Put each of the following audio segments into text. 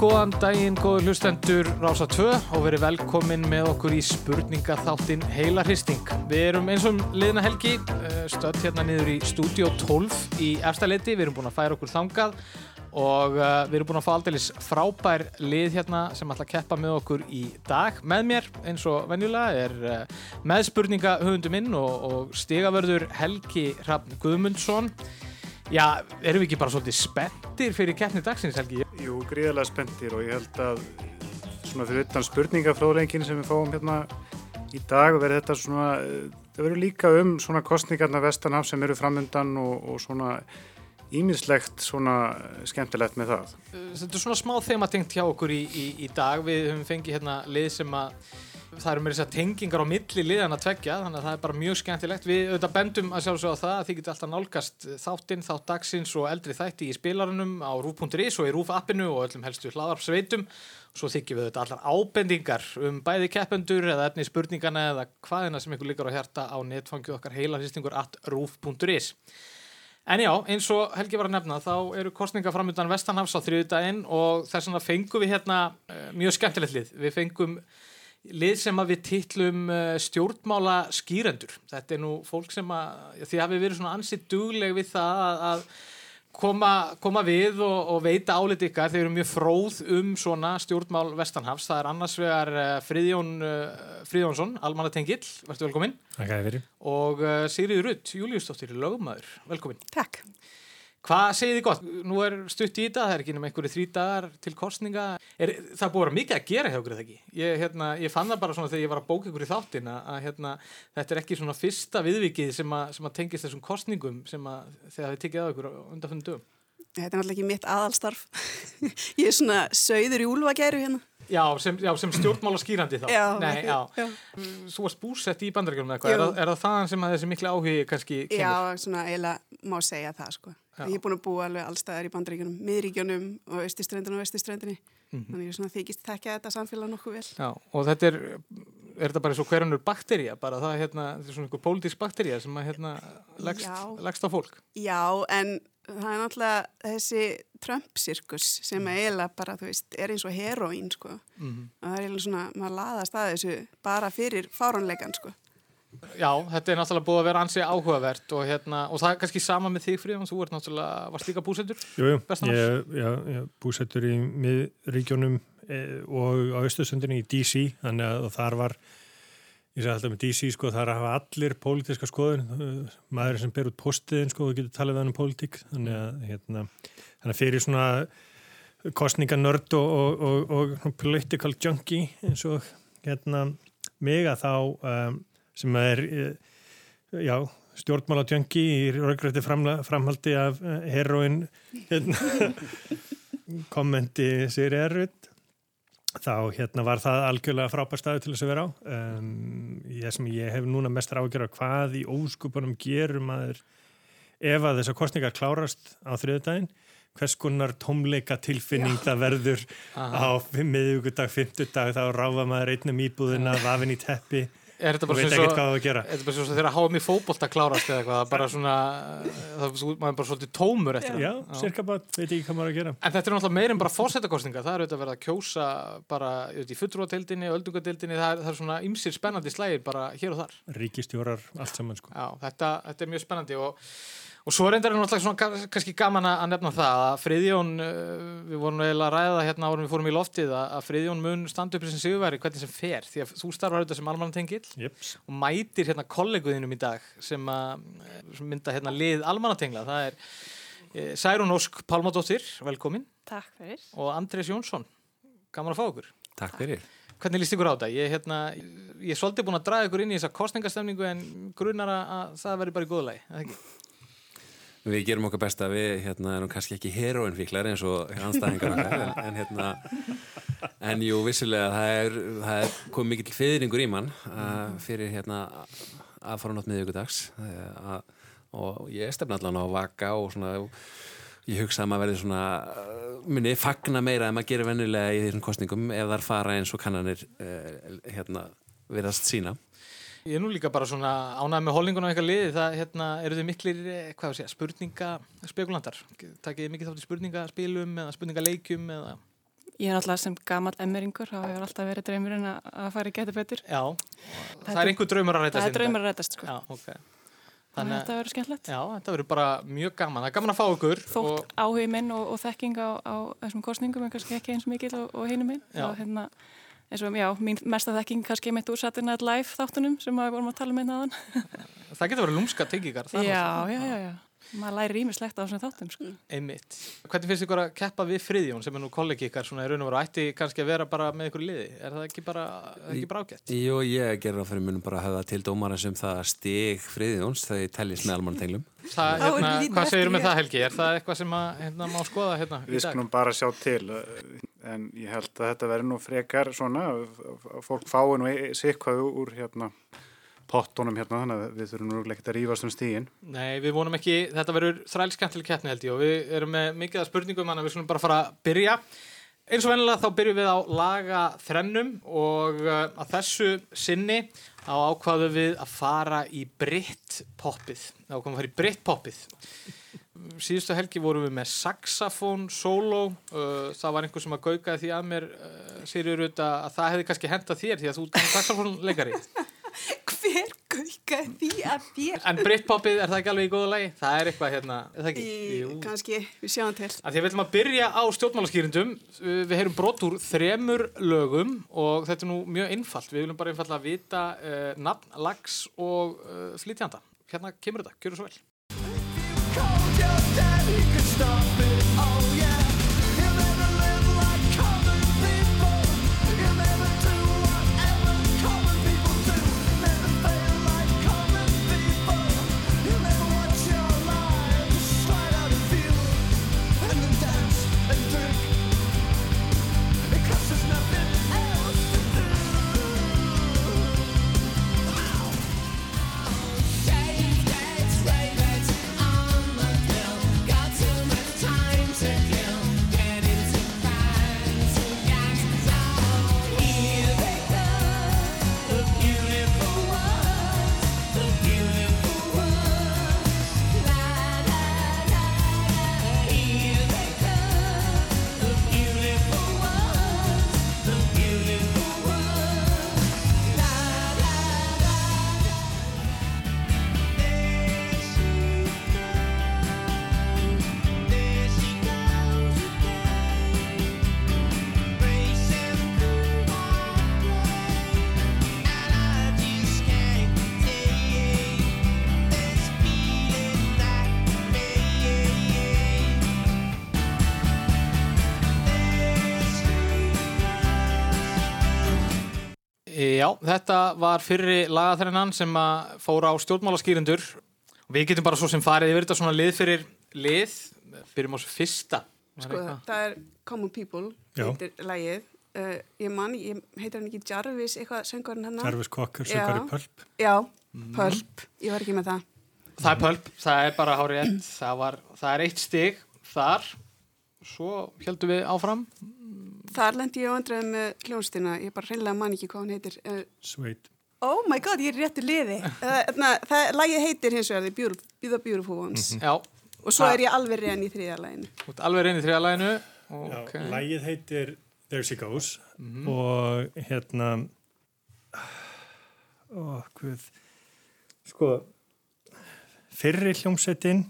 Góðan daginn, góður hlustendur Rása 2 og verið velkomin með okkur í spurningaþáttin Heila Hristing. Við erum eins og liðna helgi eh, stödd hérna niður í Studio 12 í efstaleiti. Við erum búin að færa okkur þangað og uh, við erum búin að fá aldeilis frábær lið hérna sem ætla að keppa með okkur í dag. Með mér, eins og venjulega, er uh, meðspurninga höfundu minn og, og stigavörður Helgi Hrafn Guðmundsson. Já, erum við ekki bara svolítið spenntir fyrir keppni dagsins, Helgi? Jú, gríðarlega spenntir og ég held að svona fyrir utan spurningafróðlengin sem við fáum hérna í dag verður þetta svona, eh, það verður líka um svona kostningarna vestanhaf sem eru framöndan og, og svona ímislegt svona skemmtilegt með það. Þetta er svona smá þema tengt hjá okkur í, í, í dag. Við höfum fengið hérna lið sem að það eru með þess að tengingar á milli liðan að tveggja þannig að það er bara mjög skemmtilegt. Við auðvitað bendum að sjálfsögja á það að þið getur alltaf nálgast þáttinn, þátt dagsins og eldri þætti í spilarunum á rúf.is og í rúf-appinu og öllum helstu hlaðarpsveitum. Svo þykjum við auðvitað allar ábendingar um bæði keppendur eða efni spurningana eða hvaðina sem ykkur líkar á hjarta á netfangju okkar heilarhýstingur at rúf.is. En já, eins og Helgi var að nefna, þá eru kostninga framöndan Vestanhafs á þriðudaginn og þess vegna fengum við hérna uh, mjög skemmtilegt lið. Við fengum lið sem að við titlum uh, stjórnmála skýrendur. Þetta er nú fólk sem að, því hafi verið svona ansið dugleg við það að, að koma, koma við og, og veita álit ykkar. Þeir eru mjög fróð um svona stjórnmál Vestanhafs. Það er annars vegar uh, Friðjón uh, Friðjónsson, almannatengill, verður velkominn. Takk að þið verið. Og Sigriður Rutt, Júliusdóttir, lögumæður, velkominn. Takk. Hvað segir þið gott? Nú er stutt í þetta, það er ekki um einhverju þrý dagar til kostninga. Er, það búið að vera mikið að gera hjá okkur eða ekki? Ég, hérna, ég fann það bara svona þegar ég var að bóka ykkur í þáttin að hérna, þetta er ekki svona fyrsta viðvikið sem að, sem að tengist þessum kostningum sem að þegar þið tekið að okkur undanfunnum dögum. Þetta er náttúrulega ekki mitt aðalstarf. ég er svona sögður í úlvagæru hérna. Já, sem, já, sem stjórnmála skýrandi þá. Já, Nei, já. já. Svo varst búsett í bandarækjum eða hvað? Er, það- er það þaðan sem að þessi mikla áhugi kannski kemur? Já, svona eiginlega má segja það sko. Já. Ég er búin að búa alveg allstaðar í bandaríkjunum, miðríkjunum og austiströndinu og vestiströndinu. Mhm. Þannig ég svona þykist tekja þetta samfélag nokkuð vel. Já, og þetta er, er þetta bara og hverjanur bakterja, bara það er hérna, þetta er svona einhver pólitísk bakterja sem að hérna leggst á fólk. Já, en það er náttúrulega þessi Trump-sirkus sem Mm. eiginlega bara, þú veist, er eins og heroín sko. Mm Og það er eiginlega svona, maður laðast að þessu bara fyrir fárónleikan sko. Já, þetta er náttúrulega búið að vera ansi áhugavert og hérna, og það er kannski sama með þig Fríðan, þú ert náttúrulega, varst líka búsettur? Jú, jú, búsettur í miðríkjónum e, og á Östursundinu í DC, þannig að og þar var, ég sagði alltaf með DC, sko, þar hafa allir pólitíska skoðun, eh, maður sem ber út postiðin, sko, og getur talað um pólitík, þannig að, hérna, þannig að fyrir svona kostninganörd og, og, og, og political junkie eins og, hérna, mig að þá, um, sem er, eh, já, stjórnmála tjöngi í röggrætti framhaldi af uh, heroin hérna, kommenti sér erfitt þá hérna var það algjörlega frábær staðu til þess að vera á. Um, ég, sem ég hef núna mest ágjör af hvað í óskupunum gerum maður ef að þessar kostningar klárast á þriðdægin hvers konar tómleika tilfinning það verður Aha. á miðugudag, fymtudag þá ráfa maður einnum íbúðina, vafin í teppi Er þetta bara svona svo, hvað á að þegar háum í fótbolta klárast eða eitthvað, bara svona, það, maður er bara svolítið tómur eftir Já, það. cirka bara, veit ekki hvað maður að gera En þetta er náttúrulega meir en bara fórsetakostninga, það er auðvitað verið að kjósa bara í fulltrúadeildinni, öldungadeildinni, það það er svona ymsir spennandi slægir bara hér og þar. ríkistjórar, allt saman sko. Já, þetta, þetta er mjög spennandi og, og svo er reyndar náttúrulega svona ka- kannski gaman að nefna það að Friðjón, uh, við vorum eiginlega að ræða hérna árum við fórum í loftið að, að Friðjón mun standa upp sem sigurveri hvernig sem fer því að þú starfar auðvitað sem almannatengill Jeps. og mætir hérna kolleguðinum í dag sem að sem mynda hérna lið almannatengla það er eh, Særún Ósk Pálmadóttir, velkomin Takk fyrir. og Andrés Jónsson, gaman að fá okkur Takk fyrir. Hvernig líst ykkur á þetta? Ég, hérna, ég er svolítið búin að draga ykkur inn í þessa kostningastemningu en grunar að- að það verður bara í góðulegi, eða ekki? Við gerum okkar besta, við hérna, erum kannski ekki heroinfíklar eins og anstæðingar okkar, en, en hérna, en jú, vissulega, það er, það er komið mikill fyrringur í mann uh, fyrir hérna að fara nátt miðvíkudags uh, og ég stefna allan á vaka og svona, ég hugsa að maður verði svona, uh, minni, fagna meira en maður gerir vennilega í þessum kostningum ef þar fara eins og kannanir uh, hérna, verðast sína. Ég er nú líka bara svona ánægð með holdingun á eitthvað liði, það hérna, eru þið miklir, eh, sé, spurningaspekulantar? Takið þið mikið þátt í spurningaspilum eða spurningaleikjum eða Ég er alltaf sem gamal emmeringur, þá hefur alltaf verið draumurinn að, fara í getur betur. Já, það er einhver draumur að rætast Það er dag. draumur að rætast, sko. Já, ok. Þannig að þetta verður skemmtilegt. já, þetta verður bara mjög gaman. Það er gaman að fá ykkur. Þótt áhug minn og, og þekking á, á þessum kostningum er kannski ekki eins mikil og, og hérna, eins og, já, mín mesta þekking kannski mitt úr Saturday Night Live þáttunum sem við vorum að tala um einna aðan. og það getur verið lúmska tengingar. Já, já, já, já. Maður læri ímislegt á þessum þáttum, sko. Einmitt. Hvernig finnst ykkur að keppa við Friðjón sem er nú kollegi ykkar svona í raun og veru ætti kannski að vera bara með ykkur liði? Er það ekki bara, er það ekki bara ágætt? Jú, ég gerir á fyrir munum bara að hafa til dómara sem það stig friðjóns þegar ég tellist með almannatenglum. Það, er hérna, hvað segir með eftir það Helgi? Er það eitthvað sem að, hérna, má skoða hérna í Við skulum bara sjá til eh, en ég held að þetta verður nú frekar svona fólk fái nú sikvað úr hérna pottunum hérna þannig að við þurfum nú ekki að rífast um stígin. Nei, við vonum ekki, þetta verður þrælskemmtileg keppni held ég og við erum með mikið að spurningum að við skulum bara fara að byrja. Eins og vennilega þá byrjum við á laga þrennum og uh, að þessu sinni á ákvaðu við að fara í britt poppið. Þá komum við að fara í britt poppið. Síðustu helgi vorum við með saxofón, solo, uh, það var einhver sem að gaukaði því að mér, uh, Sýriður, að það hefði kannski hentað þér því að þú er saxofónleikari. Hver gaukaði því að þér? En Britpopið, er það ekki alveg í góða lagi? Það er eitthvað hérna, er það ekki? Í, kannski, við sjáum til. Því við ætlum að byrja á stjórnmálaskýrindum. Við heyrum brot úr þremur lögum og þetta er nú mjög einfalt. Við viljum bara einfallega vita uh, nafn, lags og uh, flytjanda. Hérna kemur þetta, gjör svo vel. stop. Já, þetta var fyrri lagaþrennan sem að fóra á stjórnmálaskýrindur. Við getum bara svo sem farið yfir þetta svona lið fyrir lið. Á þessu fyrsta. Það Sko, eitthvað. það er Common People, Já. heitir lagið. Uh, ég man, ég heitir hann ekki Jarvis, eitthvað söngurinn hennar. Jarvis Cocker, Já. pölp. Já, Mhm. Pulp, ég var ekki með það. Það er pölp, það er bara hárið. Það, var, það er eitt stig þar. Svo heldum við áfram. Þar lendi ég vandræði með hljónstina, ég bara hreinlega man ekki hvað hann heitir. Uh, Sweet. oh my god, ég er réttu liði. Uh, na, það, lagið heitir hins vegar The Beautiful, The Beautiful Ones. Já, Og svo er ég alveg reyn í þriða laginu. út alveg reynið þriða læginu. Já, Okay. Lægið heitir There She Goes Mhm. og hérna ó, hvað sko fyrri hljómsettin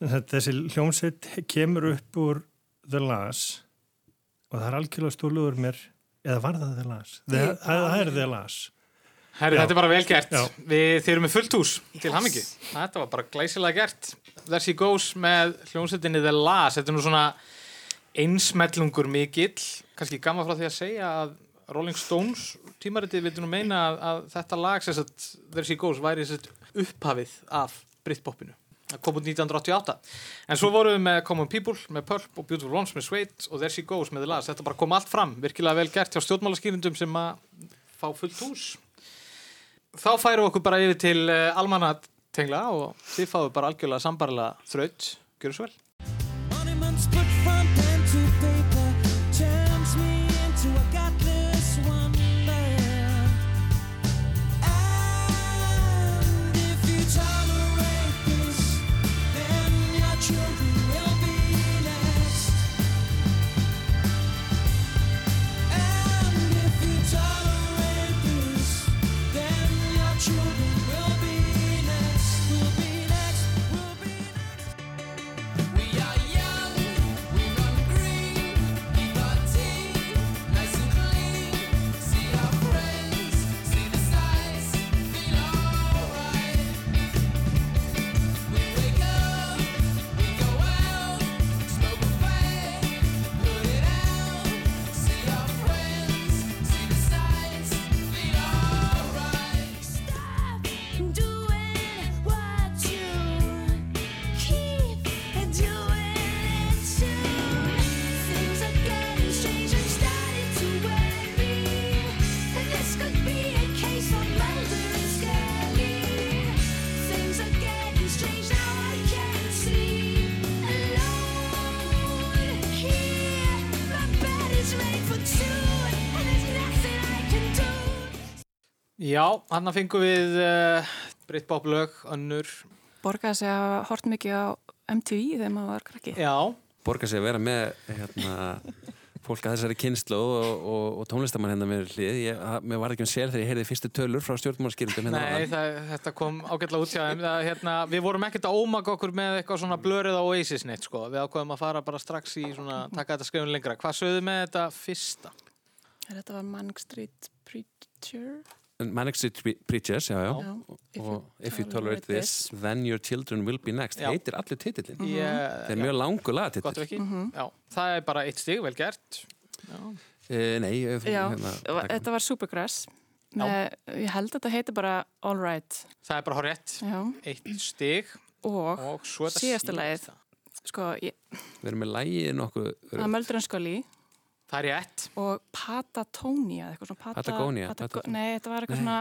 þessi hljómsett kemur upp úr The Last og það er algjörlega stóluður mér eða var það The Last? Það, það, er The Last Herri, þetta er bara vel gert. Við þið erum með fullt hús til Yes. hamingi. Þetta var bara glæsilega gert. There she goes með hljómsveitinni The Last. Þetta er nú svona einsmellungur mikill. Kannski gaman frá því að segja að Rolling Stones tímaritið vildi nú meina að, að þetta lag There she goes væri upphafið af Britpopinu. Það kom út 1988. En svo vorum við með Common People, með Pulp og Beautiful Ones með Suede og There she goes með The Last. Þetta bara kom allt fram. Virkilega vel gert hjá stjórnmálaskýrindum sem að fá fullt hús. Þá færum við okkur bara yfir til uh, almannatengla og þið fáum bara algjörlega sambarlega þraut. Gjör svo vel. Já, hann fengum við uh, Britpop lög, önnur Borgaði sig að hort mikið á MTV þegar maður var krakki. Já, borga sig að vera með hérna, fólk að þessari kynslu og, og, og tónlistamann hérna með hlið ég, að, mér var ekki um sér þegar ég heyrði fyrstu tölur frá stjórnmálskýrundum hérna nei, það, þetta kom ágætlega út það, hérna, Við vorum ekkert að ómaka okkur með eitthvað svona blörið á Oasis neitt sko. Við ákveðum að fara bara strax í svona, taka þetta skrifun lengra Hvað sögðu með þetta fyrsta? Þetta var Manic Street Preacher. Manic Street Pre- Preachers, já, já, Já. og If You Tolerate This, Then Your Children Will Be Next. Já. heitir allir titillin Ég, það er mjög langu Gott lagatitill ekki. Já, það er bara eitt stig, vel gert. Uh, nei, hérna, þetta var Supergrass. Með, ég held að þetta heiti bara All Right. Það er bara Já. Eitt stig. Og, og svo þetta síðasta lagið. sko, ég, við erum með lægið nokkuð það er Möldur en Skoli Það er rétt og Patatónia, eitthvað svona Pata, Patagonia, Patago Patagonia. Nei, þetta var eitthvað svona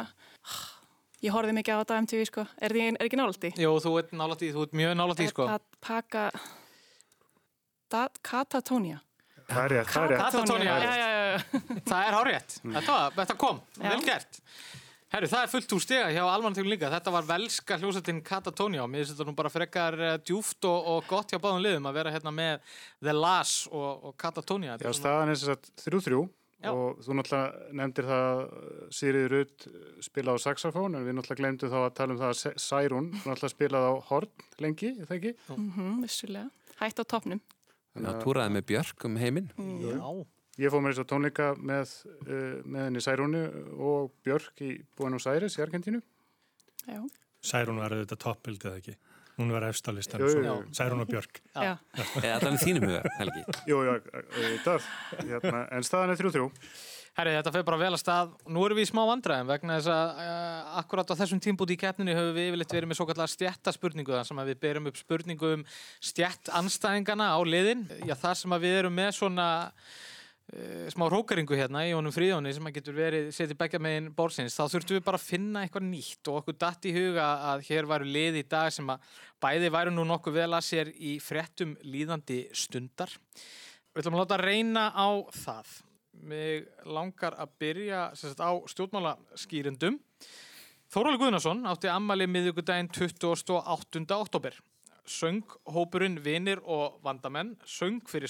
Ég horfði mikið á þetta á MTV, sko. Er, er ekki náldi? Jú, þú ert nálægt í, þú ert mjög nálægt í sko Paka... Katatónia. Það er rétt, það er rétt. Katatónia. Já, já, já, já. Það er hár rétt þetta, var- þetta kom, Já. Herru, það er fullt úr stiga hjá almannatökum líka Þetta var velska hljósettin Katatónia og mér finnst þetta nú bara frekar uh, djúft og, og gott hjá báðum liðum að vera hérna með The Lass og, og Katatónia Já, staðan er þess að þrjú þrjú Já. og þú náttúrulega nefndir það Sýrið Rutt spila á saxofón en við náttúrulega glemdu þá að tala um það að Særún náttúrulega spilaði á horn lengi, er það ekki? Mm, vissulega. Hætt á topnum. að túraði með Björk um heiminn Já, Ég fóð mér þess að tónleika með, uh, með henni Særúnu og Björk í Buenos Aires í Argentínu. Já. Særún var auðvitað toppildið eða ekki. Hún var efstalistan. Særún og Björk. Já. eða allan í þínum huga, Helgi Jú, já, auðvitað. Hérna, en staðan er þrjú þrjú. herru, þetta fyrir bara vel að stað Nú erum við í smá vandræðum vegna þess að uh, akkurat á þessum tímbúti í keppninu höfum við yfirleitt verið með svo kallar stjættaspurningu þar sem að við berum upp spurningu um stjætt anstæðingana á liðin Já, það sem að við erum með svona smá rókaringu hérna í honum fríðóni sem að getur verið setið begja megin bórsins, þá þurftum við bara að finna eitthvað nýtt og okkur datt í huga að hér væru lið í dag sem að bæði væru nú nokkuð vel að sér í fréttum líðandi stundar. Við ætlum að láta reyna á það. Mig langar að byrja sagt, á stjórnmálaskýrendum. Þóróli Guðnason átti ammali miðugudaginn 28. oktober. Söng hópurinn Vinir og Vandamenn, söng fyrir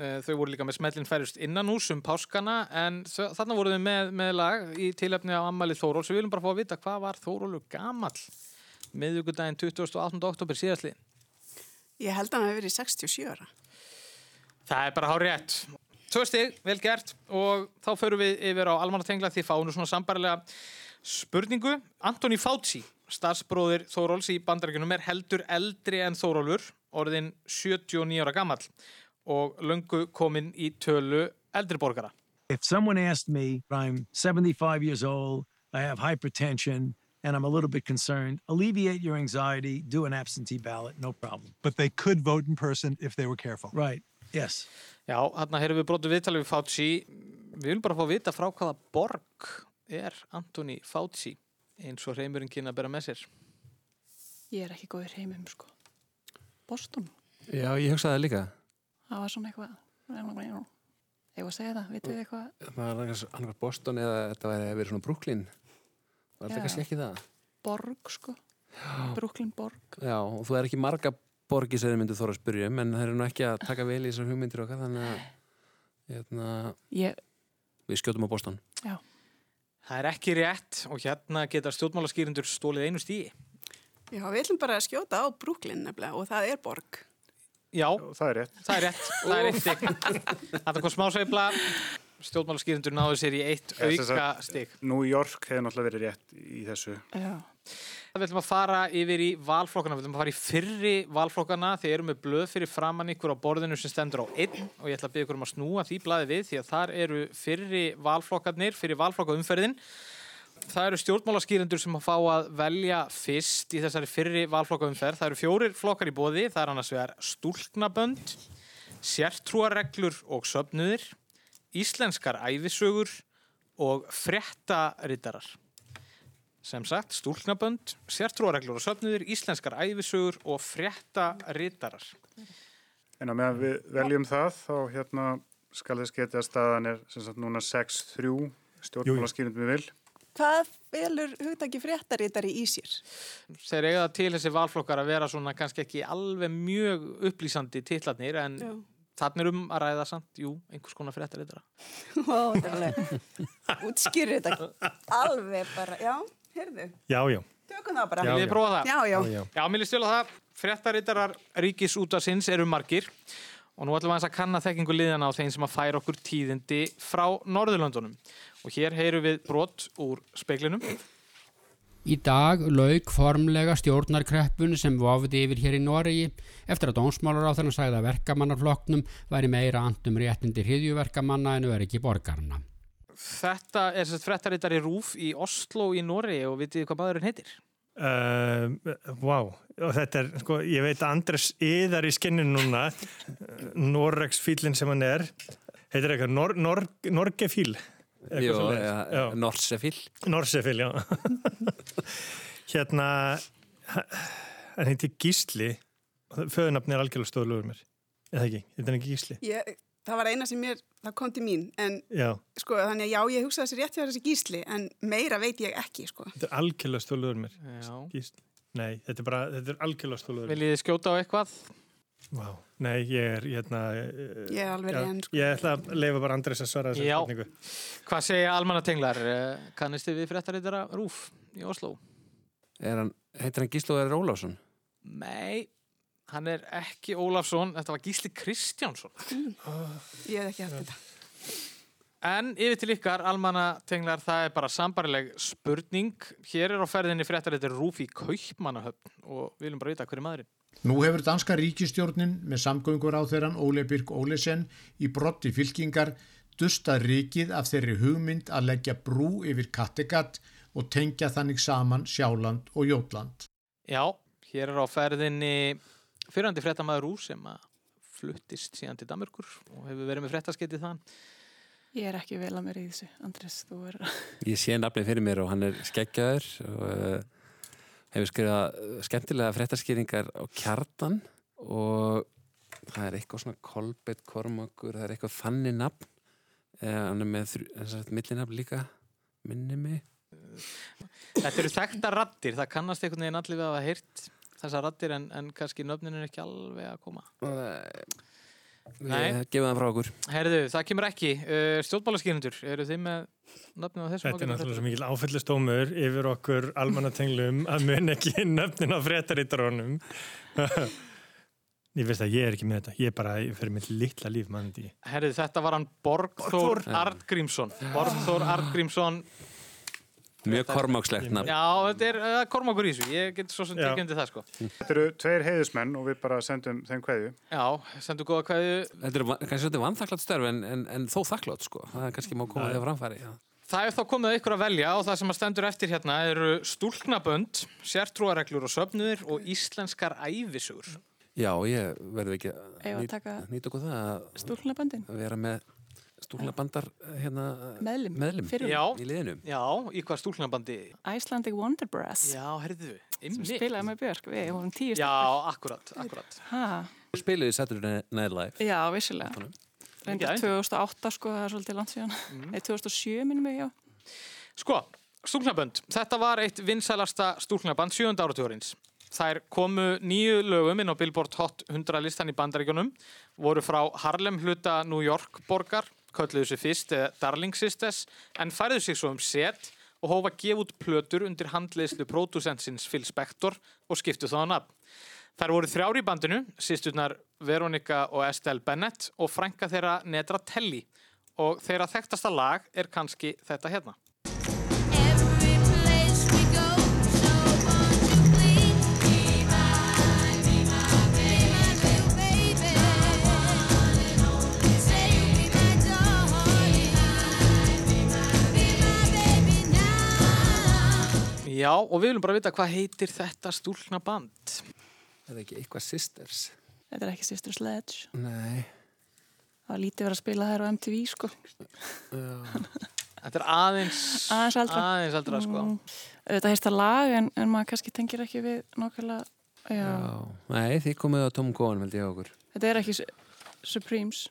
Eh, Þau voru líka með smellin færust innan hús um páskana en þarna voru þau með, með lag í tilefni á ammali Þóról svo við viljum bara fá að vita hvað var Þórólur gamall miðugudaginn 28. oktober síðastlið. Ég held að hann hefur verið 67 ára. Það er bara hár rétt. Tvö stig, vel gert og þá förum við yfir á almannatengla því fáum nú svona sambarilega spurningu. Antoni Fauci, starfsbróðir Þóróls í bandarækjunum er heldur eldri en Þórólfur, orðin 79 ára gamall og löngu komin í tölu eldri borgara. If someone asked me, I'm 75 years old, I have hypertension, and I'm a little bit concerned, alleviate your anxiety, do an absentee ballot, no problem. but they could vote in person if they were careful. Right. Yes. Já, hérna heyrðum við brotu viðtalið við Fauci. Við viljum bara fá að vita frá hvaða borg er Antoni Fauci eins og reymurinn kynna að bera með sér. Ég er ekki góður heimum, sko. Boston. Já, ég hugsaði það líka Það var svona eitthvað. Ég var að segja það, vitið þið eitthvað? það var annars Boston eða þetta væri verið svona Brooklyn var þetta kannski ekki það Borg, sko. Brooklyn Borg. Já, og þú er ekki marga borgi sem þið myndu þóra að spyrja um, en það eru nú ekki að taka vel í þessar hugmyndir okkar þannig að hérna, Ég, við skjótum á Boston já. Það er ekki rétt og hérna geta stjórnmálaskýrindur stólið einu stíi. Já, við ætlum bara að skjóta á Brooklyn nefnilega og það er borg. Já, það er rétt. það er rétt. Það er eitt stig. Þetta kom smá sveifla. Stjórnmálaskýrindur náðu sér í eitt sem auka stig. New York hefur náttúrulega verið rétt í þessu. Já. Við ætlum að fara yfir í valflokkana, við ætlum að fara í fyrri valflokkana, þeir eru með blöð fyrir framann ykkur á borðinu sem stendur á einn og ég ætla að byggja ykkur um að snúa því blaði við því að þar eru fyrri valflokkarnir, fyrir valflokkaumferðin það eru stjórnmálaskýrendur sem að fá að velja fyrst í þessari fyrri valflokkaumferð. Það eru fjórir flokkar í bóði, það er annars vegar stúlknabönd, sértrúareglur og söfnuðir, íslenskar æfisögur og fréttarittarar. Sem sagt, stúlknabönd, sértrúareglur og söfnuðir, íslenskar æfisögur og fréttarittarar. En á meðan við veljum það, þá hérna skal þess geta að staðan er sem sagt núna 6-3 stjórnmálaskýrindum við vil. Hvað velur hugtaki fréttaritari í sér? Þeir eiga til þessi valflokkar að vera svona kannski ekki alveg mjög upplýsandi titlarnir en Já. þannig er um að ræða samt, jú, einhvers konar fréttarittara. Ó, þetta er alveg útskýrið þetta alveg bara, já, heyrðu, Já, já. tökum það bara. Já, Vil ég prófa það? já, já. já, já. Já, mér líst stjóla það. Fréttarittarar ríkis út af sinns eru margir og nú ætlum við aðeins að kanna þekkingu liðana á þeim sem að færa okkur tíðindi frá Norðurlöndunum. Og hér heyrum við brot úr speiklinum. Í dag lauk formlega stjórnarkreppun sem vofði yfir hér í Noregi eftir að dómsmálar á þennan sagði að verkamannarflokknum væri meira andum réttindi hriðjuverkamanna en öryggi borgarna. Þetta er sérst fréttarittari Rúf í Oslo í Noregi og vitið hvað maðurinn heitir? Uh, wow, og þetta er, sko, ég veit að Andres yðar í skinninu núna, Norregs fílinn sem hann er, heitir eitthvað, Nor, Nor, Norgefíl. Ja. Norsefil Norsefíl, já. hérna, hann heitir Gísli, föðunafni er algjörlega stóðlugur mér, eða ekki, þetta er ekki Gísli, Ég, það var eina sem mér, það kom til mín, en já, sko, þannig að já, ég hugsaði þessi rétt hjá þessi gísli, en meira veit ég ekki, sko. þetta er algjörlega stóðlugur mér. Gísli. Nei, þetta er bara, þetta er algjörlega stóðlugur mér. Viljið þið skjóta á eitthvað? Vá, nei, ég er, hérna, Ég er alveg sko. Ég ætla að leifa bara Andres að svara þessu spurningu. Hvað segja almannatenglar? Kannist þið við fréttarittara Rúf í Oslo? er hann, Heitir hann Gíslo Erir Ólafsson? Nei, hann er ekki Ólafsson, þetta var Gísli Kristjánsson. Ég hef ekki haft þetta. En yfir til ykkar, almannatenglar, það er bara sambarileg spurning. Hér er á ferðinni fréttarittari Rúf í Kaupmannahöfn og við viljum bara vita hverju maðurinn. Nú hefur danska ríkistjórnin með samgöngur á þeirran Óle Birk Ólesen í brotti fylkingar dustað ríkið af þeirri hugmynd að leggja brú yfir Kattegatt og tengja þannig saman Sjáland og Jótland. Já, hér er á ferðinni fyrrandi fréttamaður Rúf sem að fluttist síðan til Danmörkur og hefur verið með fréttaskeitið þann. Ég er ekki vel að mér í þessu, Andres, þú er... Ég sé nafnið fyrir mér og hann er skeggjaður og uh, hefur skrifað uh, skemmtilega fréttaskýringar á kjartan og það er eitthvað svona Kolbett Kormakur, það er eitthvað þannig nafn uh, hann er með millinafn líka minni mig Þetta eru þekkta rattir, það kannast einhvern veginn allir við að hafa heyrt þessar rattir en, en kannski nöfnin er ekki alveg að koma. Nei. Nei. Gefið það frá okkur Herðu, það kemur ekki. Uh, Stjórnmálaskýrindur, eru þið með nöfnin á þessum? Þetta er náttúrulega svo mikil áfællistómur yfir okkur almannatenglum að mun ekki nöfnin á fréttarítarónum. Ég veist að ég er ekki með þetta. Ég er bara fyrir mitt litla líf mannandi. Herðu, þetta var hann Borgþór Artgrímsson. Borgþór Artgrímsson. Mjög kormákslegt nafn Já, þetta er uh, Kormákur í þessu. Ég get svo sem undir það, sko. Þetta eru tveir heiðusmenn og við bara sendum þeim kveðju. Já, sendu góða kveðju. Þetta er va- kannski svolítið vanþakklátt störf en, en, en þó þakklátt sko Það er kannski má koma að framfæri já. Það er þá komið að ykkur að velja og það sem að stendur eftir hérna eru stúlknabönd, sértrúareglur og söfnuðir og íslenskar æfisugur. já, ég verði ekki að nýta okkur það að, Stúlknaböndin? að vera með stúlnabandar hérna, Meðlim. meðlim Fyrrum. Já, í liðinu já, í hvað stúlknabandi? Icelandic Wonder Brass. Já, herðu, Sem ymmi. spilaði með Björk, við vorum tíu Já, akkurat, akkurat. Ha, Spiluði Saturday Night Live já, vissilega. Reyndar Mikið 2008 sko, það er svolítið langt síðan. Nei, 2007 minnum ég, já. Sko, stúlknabönd. Þetta var eitt vinsælasta stúlknaband sjönda áratugurins. Þær komu nýju lögum inn á Billboard Hot 100 listan í bandaríkunum, voru frá Harlem hluta New York borgar, kölluðu sig fyrst Darling Sisters, en færðu sig svo um set og hófa gefa út plötur undir handleyslu pródusentsins Phil Spector og skiptu þá á nafn. Þær voru þrjár í bandinu, sýsturnar Veronica og Estelle Bennett og frænka þeirra Nedra Telly og þeirra þekktasta lag er kannski þetta hérna. Já, og við viljum bara vita hvað heitir þetta stúlkna band. Er það ekki eitthvað Sisters? Þetta er ekki Sister Sledge. Nei. Það var lítið verið að spila þær á MTV, sko. Þetta er aðeins, Aðeins eldra. aðeins eldra, sko. Mm. Þetta heist að lag, en, en maður kannski tengir ekki við nákvæmlega, já. Já. Nei, þið komið á Tom Cohen, veldi ég okkur. Þetta er ekki Su- Supremes.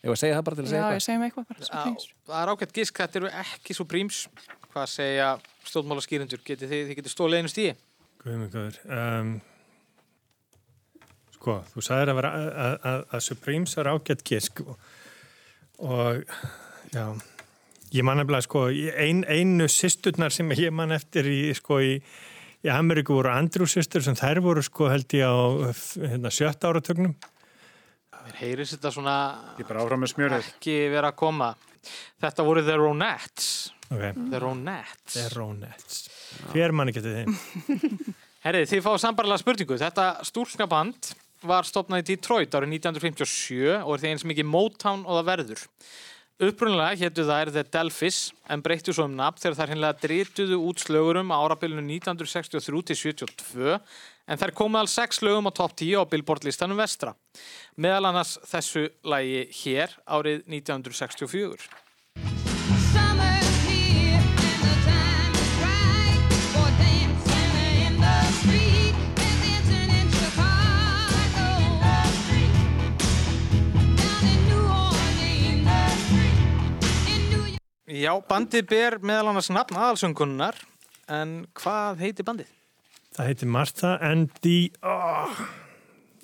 Ég var að segja það bara til að segja Já, eitthvað. ég segi mig eitthvað bara, Já, Supremes. það er ágætt gisk, þetta eru ekki svo príms. Hvað segja stjórnmála skýrindur? Getið þið, þið getið stólið einu góður. Um, sko, þú sagðir að, vera, að, að, að Supremes er ágætt gisk og, og já, ég man nefnilega sko, ein, einu systurnar sem ég man eftir í, sko, í, í Ameríku voru Andrew systur sem þær voru sko held ég á hérna, sjötta áratögnum. Mér heyrðis þetta svona Ég bara áfram með smjörið. ekki vera að koma. Þetta voru The Ronettes. Ok, The Ronettes. The Ronettes. Hver man ekki til þeim? Herrið, þið fáið sambarlega spurningu. Þetta stúlknaband var stopnað í Detroit árið 1957 og er því eins mikið Motown og það verður. Upprunlega héttu þær The Delphis en breyttu svo um nafn þegar þær hinnlega drituðu út slögurum á árabilinu 1963 til 72 en þær komu alls sex lögum á topp 10 á Billboard listanum vestra. Meðal annars þessu lagi hér árið 1964. Já, bandið ber meðal annars nafn aðalsöngunnar en hvað heitir bandið? Það heitir Martha and the... Oh,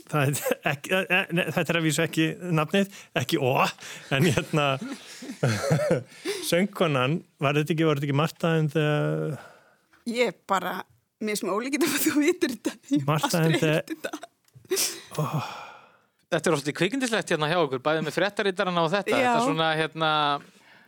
það heitir ekki, eh, nei, þetta er að vísu ekki nafnið, ekki ó, en hérna söngkonan, var þetta ekki, var þetta ekki Martha and the... Ég bara, mér sem ólíkit að þú vitur þetta. Ég Martha and the... Oh, Þetta er ofta kvikindislegt hérna hjá okkur, bæðið með fréttarítarana og þetta. Já. Þetta er svona, hérna,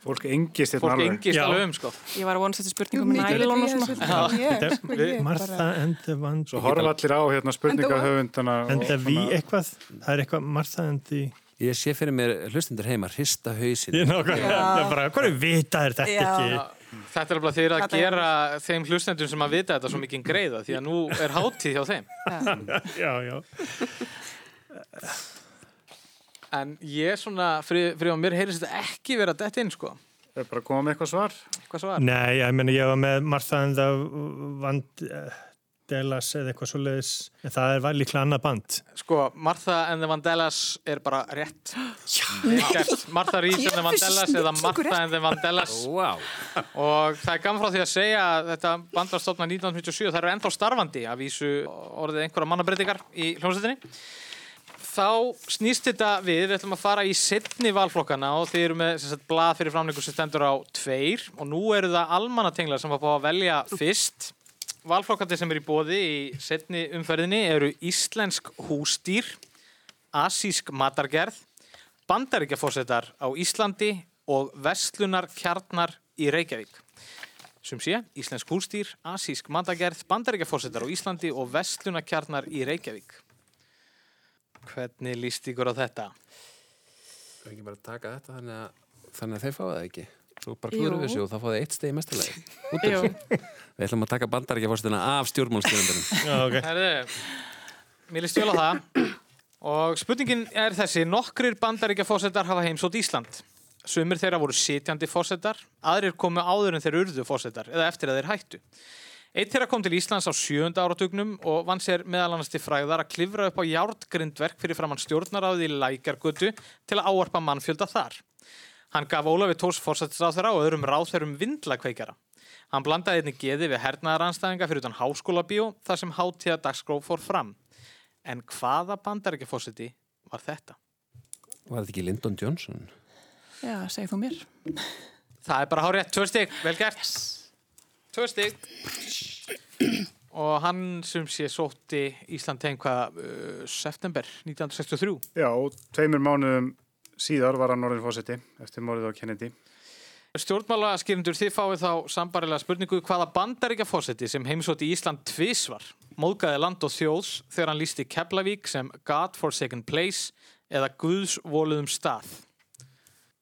Fólk engist hérna fólk alveg. engist Já. alveg um, sko. Ég var að vonast þetta spurningum með mikið nælon og svona. Þetta Martha and the Van... Svo horfa allir á hérna spurningahöfundana. And the V eitthvað, það er eitthvað Martha and the... Ég sé fyrir mér hlustundur heima, hrista hausin. Ég nákvæmlega, bara, hvað er vita er þetta ekki? Þetta er alveg þeir að Þetta er- gera þeim hlustendum sem að vita þetta svo mikið greiða því að nú er hátíð hjá þeim. Já, já. En ég svona, fyrir, fyrir að mér heyrðist þetta ekki vera dett inn, sko. Það er bara að koma með eitthvað svar. Hvað svo var? Nei, ég meni, ég var með Martha and the Vandellas eða eitthvað svo leiðis, en það er líklega annað band. Sko, Martha and the Vandellas er bara rétt. Martha Reeves and the Vandellas eða Martha and the Vandellas. Vá. Og það er gaman frá því að segja að þetta band var stofnað 1957, það eru ennþá starfandi að vísu orðið einhverja mannabreitingar í hljómsveitinni. Þá snýst þetta við, við ætlum að fara í setni valflokkana og þið eru með sagt, blað fyrir framleikum sem stendur á tveir og nú eru það almannatenglar sem var búið að velja fyrst. Valflokkandi sem er í bóði í setni umferðinni eru íslensk hústýr, asísk matargerð, bandaríkjafórsetar á Íslandi og vestlunar kjarnar í Reykjavík. Sem sé, íslensk hústýr, asísk matargerð, bandaríkjafórsetar á Íslandi og vestlunar kjarnar í Reykjavík. Hvernig líst ykkur á þetta? Það er ekki bara að taka þetta þannig að, þannig að þeir fáið það ekki. Svo bara við þessu og það fáið eitt stegi mestalagi. Jú, Við ætlum að taka bandaríkjafórstuna af stjórnmálskjöfundunum. Já, ok. Herðu, mér líst vel á það. Og spurningin er þessi, nokkrir bandaríkja fósettar hafa heimsótt Ísland. Sumir þeirra voru sitjandi fósettar, aðrir komu áður en þeir urðu fósettar, eða eftir að þeir hættu. Eitt þeirra kom til Íslands á sjönda áratugnum og vann sér meðal annars til fræðar að klifra upp á jártgrindverk fyrir framann stjórnaráði í Lækjargötu til að áarpa mannfjölda þar. Hann gaf Ólafi Tórs fórsættisráþara og öðrum ráþærum vindlakveikjara. Hann blandaði einnig geði við hernaðaranstæðinga fyrir utan háskólabíó þar sem hátíða dagsgróf fór fram. En hvaða bandaríkjafórseti var þetta? Var þetta ekki Lyndon Johnson? já, segð þú mér. Það er bara hárétt, tvö stygg, vel gert. Tvö stygg. Og hann sem sé sótti Ísland tegn hvað uh, september 1963. Já, og tveimur mánuðum síðar var hann orðin fósetti eftir morðið á Kennedy. Stjórnmála skýrindur þið fáið þá sambarilega spurningu hvaða bandaríkja fósetti sem heimsótti Ísland tvísvar móðgæði land og þjóðs þegar hann lísti Keflavík sem God Forsaken Place eða Guðs voluðum stað.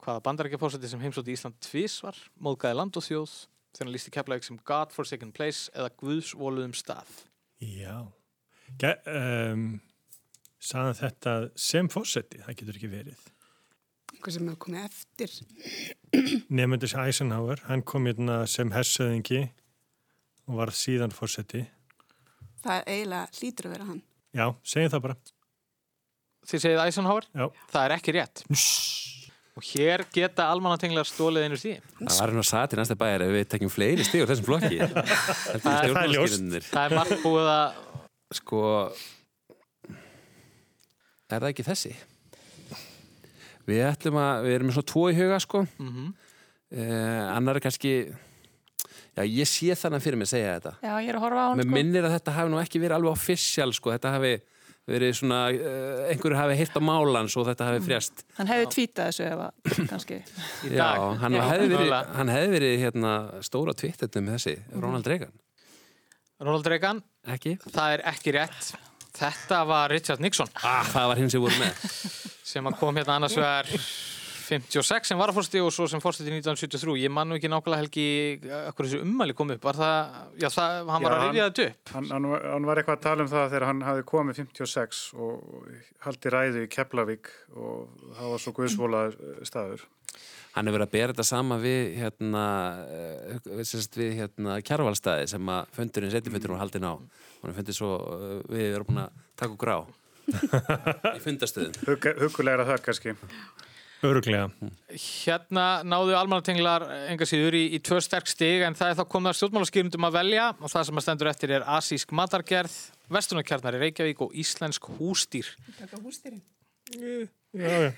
Hvaða bandaríkja fósetti sem heimsótti Ísland tvísvar móðgæði land og þjóð þegar hann lísti Keflavík sem God forsaken place eða Guðsvoluðum stað. Já. Um, Saðan þetta sem fósetti, það getur ekki verið. Eitthvað sem hefur komið eftir. Nefndis Eisenhower, hann kom hérna sem hersöðingi og var síðan fósetti. Það eiginlega hlýtur að vera hann. Já, segjum það bara. Þið segið Eisenhower? Já. Það er ekki rétt. Og hér geta almannatenglar stólið einu stíð. Það var að sagði til næsta bæjar ef við tekjum fleiri stíð á þessum flokki. Það það er ljóst. Það er margt búið að... Sko, er það ekki þessi? Við ætlum að, við erum með svona tvo í huga, sko. Mhm. uh, annar er kannski, já, ég sé þannig fyrir mig að segja þetta. Já, ég er að horfa á hann Mér sko. minnir að þetta hafi nú ekki verið alveg official, sko. Þetta hafi verið svona, uh, einhverju hafi hýrt á málans og þetta hafi frjast. Hann hefði tvítað þessu ef að, kannski. Já, hann hefði verið, hann hefði verið hérna, stóra tvittetnum með þessi, Ronald Reagan. Ronald Reagan, Ekki? það er ekki rétt. Þetta var Richard Nixon Ah, það var hinn sem voru með. sem að kom hérna annars vegar 56 sem var að fórsti og svo sem fórsti 1973. Ég man nú ekki nákvæmlega helgi akkur þessu ummæli kom upp. Var það, já, það, hann var Já, að rifja þetta upp. Hann, hann, var- hann var eitthvað að tala um það þegar hann hafi komið 56 og haldi ræðu í Keflavík og það var svo guðsvola staður. Hann hefur verið að bera þetta sama við hérna, sérst, við hérna kjærvalstæði sem að fundurinn setjumfundurinn var haldin á. Hann fundið svo, við erum búin að taka okkur á í fundastöðum. Hug, hugulegra það kannski. Öruglega. Hérna náðu almannatenglar enga síður í, í tvö sterk stig en það er þá komið að stjórnmálaskýrundum að velja og það sem að stendur eftir er asísk matargerð, vestunarkjarnar í Reykjavík og íslensk hústýr. Taka hústýrin. Já, já.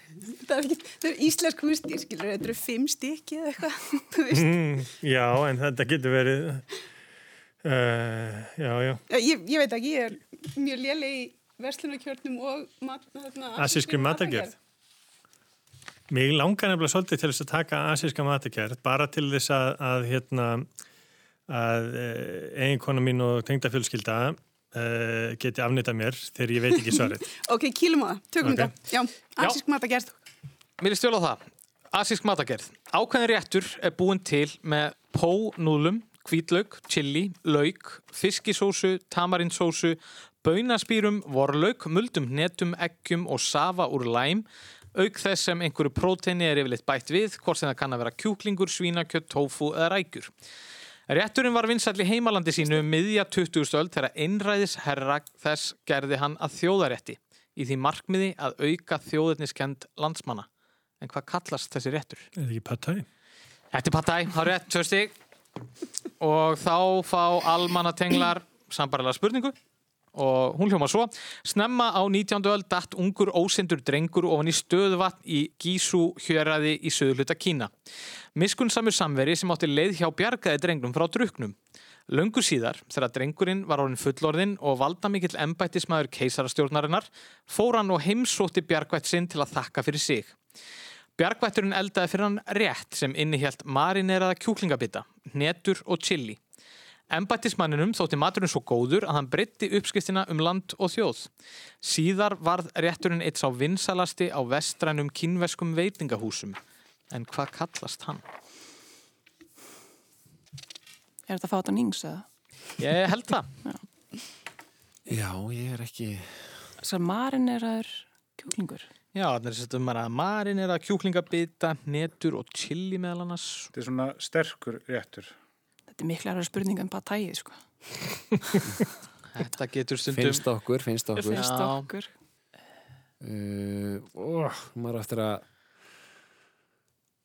Það er, ekki, það er íslensk hústýr, skilur, þetta eru fimm stykki eða eitthvað. þú veist. Mm, já, en þetta getur verið, uh, já, já. Ég, ég veit ekki, ég er mjög léleg í verslunarkjörnum og mat, þarna, Asískri matargerð. Mér langar nefnilega svolítið til þess að taka asíska matargerð, bara til þess að, að hérna, að uh, eiginkona mín og tengdafjölskylda uh, geti afnita mér þegar ég veit ekki svarið. Ok, kýlum á það, tökum Ok. þetta. Já, asísk matargerð. Mér er stjóla á það. Asísk matargerð. Ákveðin réttur er búin til með pó-núðlum, hvítlaug, chili, lauk, fiskisósu, tamarinsósu, baunaspýrum, vorlauk, muldum hnetum, eggjum og safa úr læm, auk þess sem einhverju próteini er yfirleitt bætt við, hvort sem það kann að vera kjúklingur, svínakjött, tofu eða rækjur. Rétturinn var vinsall í heimalandi sínu um miðja 20. öld þegar einræðis herra þess gerði hann að þjóðarétti í því markmiði að auka þjóðetniskend landsmanna. En hvað kallast þessi réttur? Er þetta ekki pattæ? Þetta er pattæ, þá er rétt, tvö stig. Og þá fá almannatenglar sambarilega spurningu og hún hljóma svo. Snemma á 19. öld datt ungur ósindur drengur ofan í stöðuvatn í Gísú hjöraði í söðuluta Kína. Miskunnsamur samveri sem átti leið hjá bjargaði drengnum frá druknum. Löngu síðar, þegar drengurinn var orðin fullorðinn og valda mikill embættismæður keisarastjórnarinnar, fór hann og heimsótti bjargvætt sinn til að þakka fyrir sig. Bjargvætturinn eldaði fyrir hann rétt sem innihjalt marineraða kjúklingabita, hnetur og chili. Embættismanninum þótti maturinn svo góður að hann breytti uppskristina um land og þjóð. Síðar varð rétturinn eitt sá vinsalasti á vestrænum kínveskum veitingahúsum. En hvað kallast hann? Er þetta að fá þetta nýngs eða? Ég held það. Já, ég er ekki... Þessar marineraður kjúklingur. Já, þannig að þetta er að marinera kjúklingabita, hnetur og chili meðal annars. Þetta er svona sterkur réttur. Þetta er mikla spurning en bara tægið, sko. Þetta getur stundum... Finnst okkur, finnst okkur. Finnst okkur. Uh, ó, maður á eftir að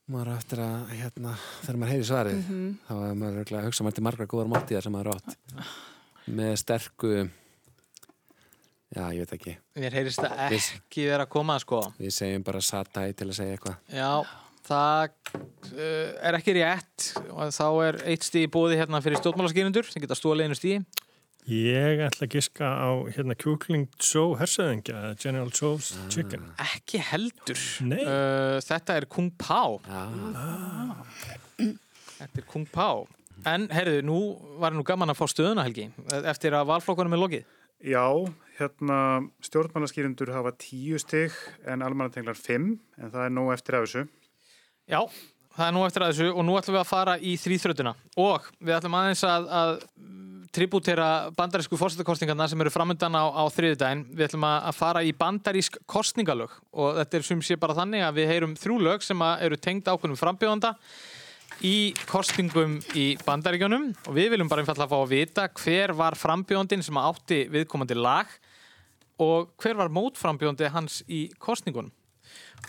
maður á eftir að hérna, þegar maður heyri svarið Mhm. þá er maður að hugsa maður til margra góðar máltíðar sem maður átt með sterku já, ég veit ekki Mér heyrist það ekki vera að koma, sko. við segjum bara satæ til að segja eitthvað Já, það uh, er ekki rétt og þá er eitt stíð búið hérna fyrir stjórnmálaskýrindur sem geta stólið einu stíði. Ég ætla að giska á hérna kjúkling Joe hersöðingja, General Joe's Chicken. Ekki heldur. Uh, þetta er Kung Pao. Já, Þetta er Kung Pao. En, heyrðu, nú var nú gaman að fá stöðuna, Helgi, eftir að valflokkunum er lokið. Já, hérna stjórnmálaskýrindur hafa tíu stig en almannatenglar fimm en það er nóg eftir af þessu. Já, það er nú eftir að þessu og nú ætlum við að fara í þrýþrötuna og við ætlum aðeins að, að tributera bandarísku fórsetakostningarna sem eru framöndan á, á þriðudaginn. Við ætlum að, fara í bandarísk kostningalög og þetta er sem sé bara þannig að við heyrum þrjú lög sem eru tengd ákveðnum frambjóðanda í kostningum í bandaríkjónum og við viljum bara einfallega fá að vita hver var frambjóðandinn sem átti viðkomandi lag og hver var mótframbjóðandi hans í kostningunum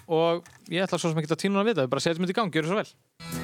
og ég ætla svo sem ekki að tína að vita, bara setjum þetta í gang, gjör svo vel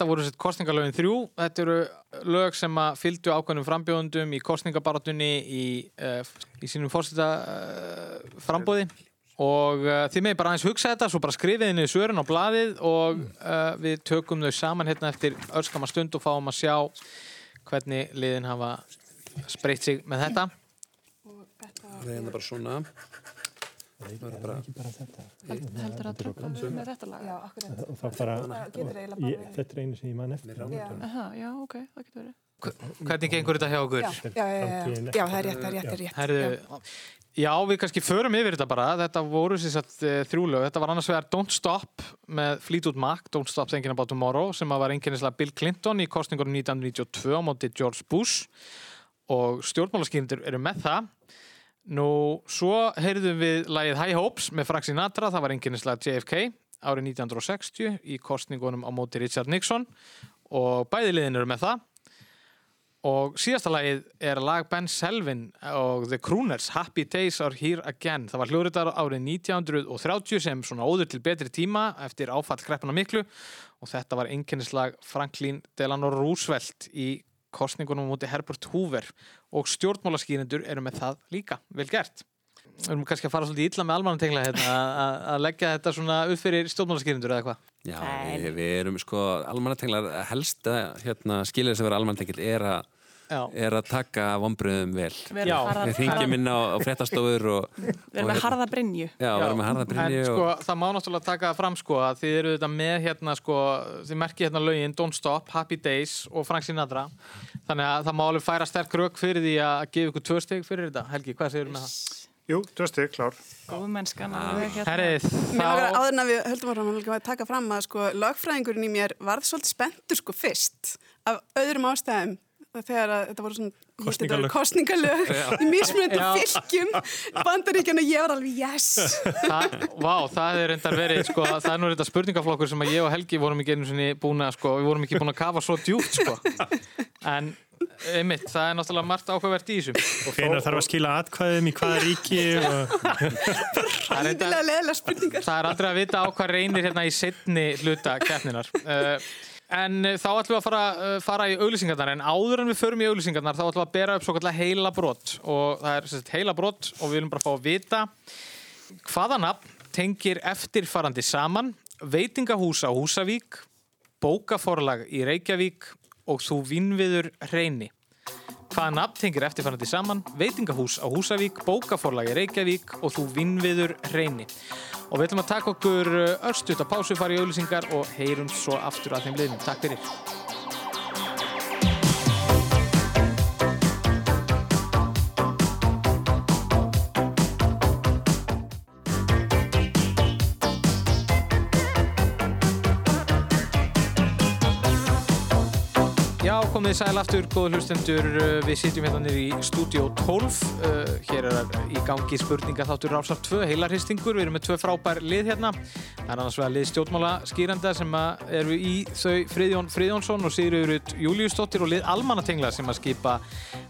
þetta voru sitt kostningalögin þrjú. Þetta eru lög sem að fylgdu ákveðnum frambjóðundum í kostningabaratunni í, uh, í sínum fórseta uh, frambóði og uh, þið megin bara aðeins hugsa þetta, svo bara skrifið inn í svörin á blaðið og uh, við tökum þau saman hérna eftir örskama stund og fáum að sjá hvernig liðin hafa spreytt sig með þetta. Það er hérna bara svona. Það er bara... Heldur að hafi með þetta lag? Já, akkurat. Það bara, getur eiginlega bara ég, þetta er einu sem ég man eftir. Aha, já, ok, það getur verið. Hvernig gengur þetta hjá okkur? Já, það er rétt, það er rétt, það er rétt. Já, við kannski förum yfir þetta bara. Þetta voru sér satt uh, þrjúlög. Þetta var annars vegar Don't Stop með Fleetwood Mac, Don't Stop Thinking About Tomorrow, sem var einkennislega Bill Clinton í kostningunum 1992 á móti George Bush og stjórnmálaskýrindur eru með það. Nú, svo heyrðum við lagið High Hopes með Frank Sinatra, það var einkennislega JFK árið 1960 í kostningunum á móti Richard Nixon og bæði liðin eru með það. Og síðasta lagið er lag Ben Selvin og The Crooners Happy Days Are Here Again. Það var hljóriðar árið 1930 sem svona óður til betri tíma eftir áfall kreppuna miklu. Og þetta var einkennislag Franklin Delano Roosevelt í kostningunum múti Herbert Hoover og stjórnmálaskýrindur eru með það líka. Vel gert. Við erum kannski að fara svolítið illa með almannatengla hérna, að- að leggja þetta svona upp fyrir stjórnmálaskýrindur eða hvað Já, við, við erum sko almannatenglar helsta hérna, skilið sem vera almannatengil er, a, Já. er að taka vombriðum vel Við við þingjum inn á, á fréttastofur og, Við erum með harða brynju. Já, við erum með harða brynju En sko, og, það má náttúrulega taka það fram sko að þið eru þetta með hérna sko, þið merki hérna lögin Don't Stop, Happy Days og Frank Sinatra þannig að það má alveg færa sterk rauk fyrir því að gefa ykkur tvö steg fyrir þetta Helgi, hvað segir með það? Jú, tvö steg, klár Góð mennskan. alveg hérna. Herrið, að þá áður en að við höldum áfram að að taka fram að sko lögfræðingurinn í mér varð svolítið spenntur sko fyrst af öðrum ástæðum þegar að þetta voru svona kostningalög Já. í mismunandi fylgjum bandaríkjana ég var alveg yes. Það, Vá, það er reyndar verið sko, það er nú reynda spurningaflokkur sem að ég og Helgi vorum ekki einu sinni búin að sko, við vorum ekki búin að kafa svo djúpt sko. En einmitt, það er náttúrulega margt ákveðvert í þessum Hvenær þarf að skila atkvæðum í hvaða ríki og... Það er reyndar- spurningar. Það er aldrei að vita á hvað reynir hérna í setni hluta keppninar. Uh, en uh, þá ætlum við að fara, uh, fara í auglýsingarnar, en áður en við förum í auglýsingarnar þá ætlum við að bera upp svo kallar heila brott og það er sagt, heila brott og við viljum bara fá að vita hvaða nafn tengir eftirfarandi saman veitingahús á Húsavík, bókaforlag í Reykjavík og þú vinnviður reyni. Hvaða nafn tengir eftirfarandi saman? Veitingahús á Húsavík, bókaforlagi Reykjavík og þú vinnviður reyni. Og við ætlum að taka okkur örstuðt að pásu, fara í auðlýsingar og heyrum svo aftur að þeim liðnum. Takk fyrir. Komið sæl aftur, góðu hlustendur, uh, við sitjum hérna niður í stúdíó 12, uh, hér er í gangi spurninga þáttur Rásar 2, heilarhistingur, við erum með tvö frábær lið hérna, það er annars vegar lið stjórnmála skýranda sem eru í þau Friðjón Friðjónsson og Sigurður Júliusdóttir og lið Almanatengla sem að skipa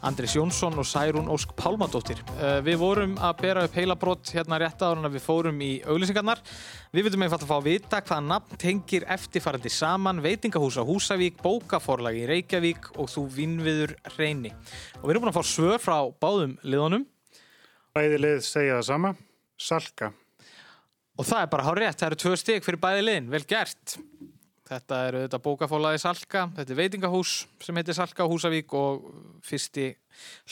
Andris Jónsson og Særún Ósk Pálmadóttir. Uh, við vorum að bera upp heilabrott hérna rétt áður en við fórum í auglýsingarnar, við vildum einfalt að fá að vita hvaða nafn tengir eftirfarandi saman veitingahús á Húsavík, bókaforlag í Reykjavík og þú vinnviður reyni. Og við erum búin að fá svör frá báðum liðunum. Bæði lið segja það sama, Salka. Og það er bara hár rétt, það eru tvö stygg fyrir bæði liðin, vel gert. Þetta eru þetta bókaforlagi Salka, þetta er veitingahús sem heitir Salka á Húsavík og fyrsti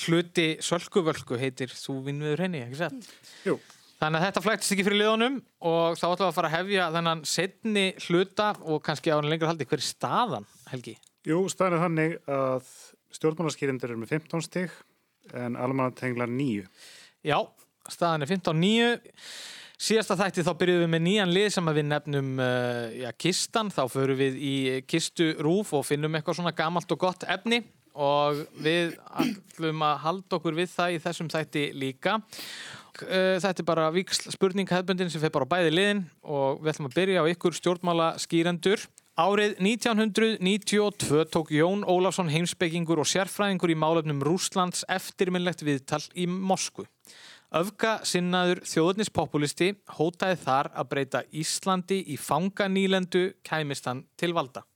hluti Sölkuvölku heitir Þú vinnviður reyni, ekki sett? Jú. Þannig að þetta flæktist ekki fyrir liðunum og þá ætlum við að fara að hefja þennan setni hluta og kannski á hann lengur haldi. Hver er staðan, Helgi? Jú, staðan er þannig að stjórnmálaskýrindur eru með 15 stig en almanatenglar 9. Já, staðan er 15-9. Síðasta þætti þá byrjuðum við með nýjan lið sem við nefnum uh, já, kistan. Þá förum við í kistu rúf og finnum eitthvað svona gamalt og gott efni og við ætlum að halda okkur við það í þessum þætti líka. Uh, þetta er bara víksl spurning hefbundin sem fer bara bæði liðin og við ætlum að byrja á ykkur stjórnmála skýrendur. Árið 1992 tók Jón Ólafsson heimsbyggingur og sérfræðingur í málefnum Rúslands eftirminnlegt viðtal í Moskvu. Öfga sinnaður þjóðnispopulisti hótaði þar að breyta Íslandi í fanganýlendu kæmistan til valda.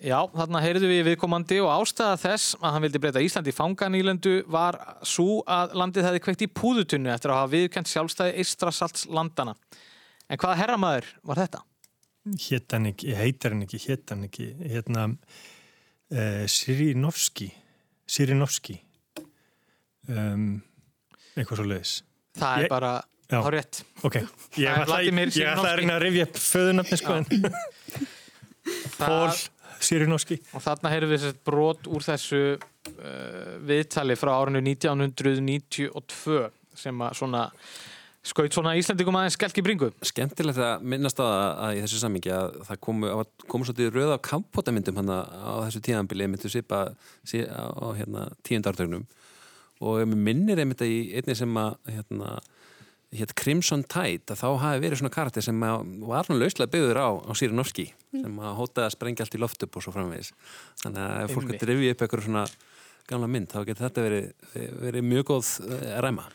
Já, þarna heyrðu við viðkomandi og ástæða þess að hann vildi breyta Íslandi í fanganýlendu var svo að landið hefði kveikt í púðutunnu eftir að hafa viðkent sjálfstæði Ístrasalts landana. En hvaða herramæður var þetta? Hétt hann ekki, heitar hann ekki, hétt hann ekki, hérna uh, Sirinovski, Sirinovski, um, eitthvað svo leiðis. Það er bara Já. á rétt. Ok, ég er ætla ég að reyna að rifja upp föðunafni sko Pól Sirinovski. Og þarna heyrðu við sett brot úr þessu uh, viðtali frá árinu 1992 sem að svona skaut svona Íslandingum aðeins skelk í bringu. Skemmtilegt að minnast á það að í þessu sammingi að það komu, að komu svolítið röð á kampótamyndum hann á þessu tíðanbili myndu svipa sí- á, hérna, tíundartögnum og minnir einmitt að í einni sem að hérna, hétt Crimson Tide að þá hafi verið svona karakter sem var nú lauslega byggður á, á Sirinovski sem að hótaði að sprengja allt í loft upp og svo framvegis. Þannig að ef fólk drifið upp eitthvað svona gamla mynd þá getur þetta verið, verið mjög góð eh, ræma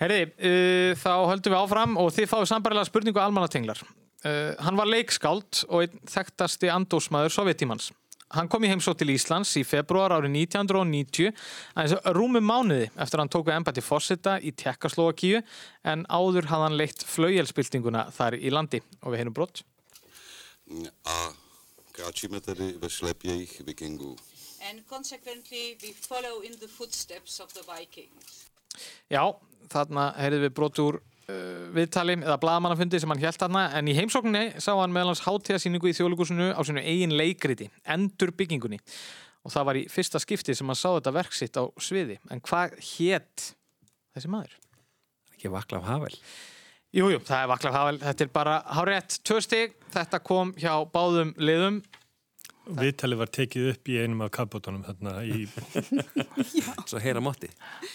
Herði, uh, þá höldum við áfram og þið fáið sambarilega spurningu almannatenglar. Uh, hann var leikskáld og einn þekktasti andósmaður sovjetímans. Hann kom í heimsótt til Íslands í februar árið 1990 aðeins rúmum mánuði eftir að hann tók við embætti fórseta í Tjekkaslovakíu en áður hafði hann leitt flaujelspiltinguna þar í landi og við heyrum brott. A kráčíme tedy ve šlepě jejich vikingů. And consequently, we follow in the footsteps of the Vikings. Já, þarna heyrðum við brot úr uh, viðtali eða blaðamannafundi sem hann hjælt þarna en í heimsókninni sá hann meðal hans hátíðasýningu í þjóðlíkusinu á sinu eigin leikriti, endur byggingunni og það var í fyrsta skipti sem hann sá þetta verk sitt á sviði. En hvað hétt þessi maður? ekki Vaklav Havel. Jújú, jú, það er Vaklav Havel, þetta er bara hárétt tvö stig, þetta kom hjá báðum liðum Viðtalið var tekið upp í einum af kapotunum þarna í... Svo heyra mátti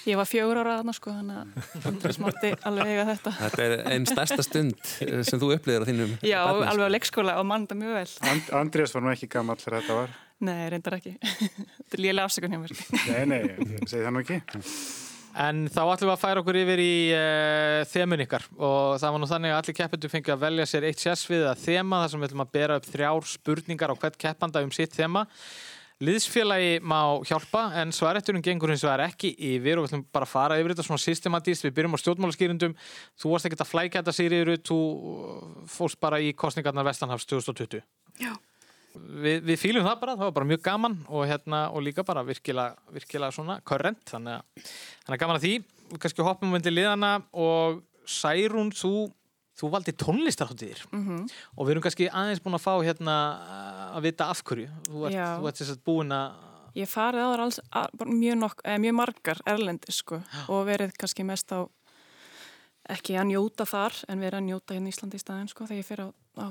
Ég var fjögur ára þarna sko, þannig að smátti alveg eiga þetta. Þetta er einn stærsta stund eh, sem þú upplýðir á þínum Já, barnaskap. alveg á leikskóla og þetta mjög vel. And, Andrés var nú ekki gammal þegar þetta var. Nei, reyndar ekki. Þetta er lélega afsökun hjá mér. Nei, nei, ég segi það nú ekki. En þá ætlum við að færa okkur yfir í uh, þemun ykkar og það var nú þannig að allir keppendur fengið að velja sér eitt sérsvið að þema þar sem við ætlum að bera upp þrjár spurningar á hvert keppanda um sitt þema. Liðsfélagi má hjálpa en svaretturinn gengur hins vegar ekki yfir og við ætlum bara að fara yfir þetta svona systematíst. Við byrjum á stjórnmálaskýrindum. Þú varst ekkert að flækja þetta Sigriður, þú fórst bara í kostningarnar Vestanhafs 2020. Já. Við, við fýlum það bara, það var bara mjög gaman og, hérna, og líka bara virkilega, virkilega svona korrent, þannig að þannig að gaman að því, kannski hoppum við til liðana og Særún, þú, þú valdi tónlistarháttíðir Mhm. og við erum kannski aðeins búin að fá hérna að vita af hverju, þú ert, Já. þú ert að búin að Ég farið áður alls, að, mjög, nokk, eh, mjög margar erlendir sko og verið kannski mest á ekki að njóta þar en vera að njóta hérna í Íslandi í staðin sko þegar ég fer á, á,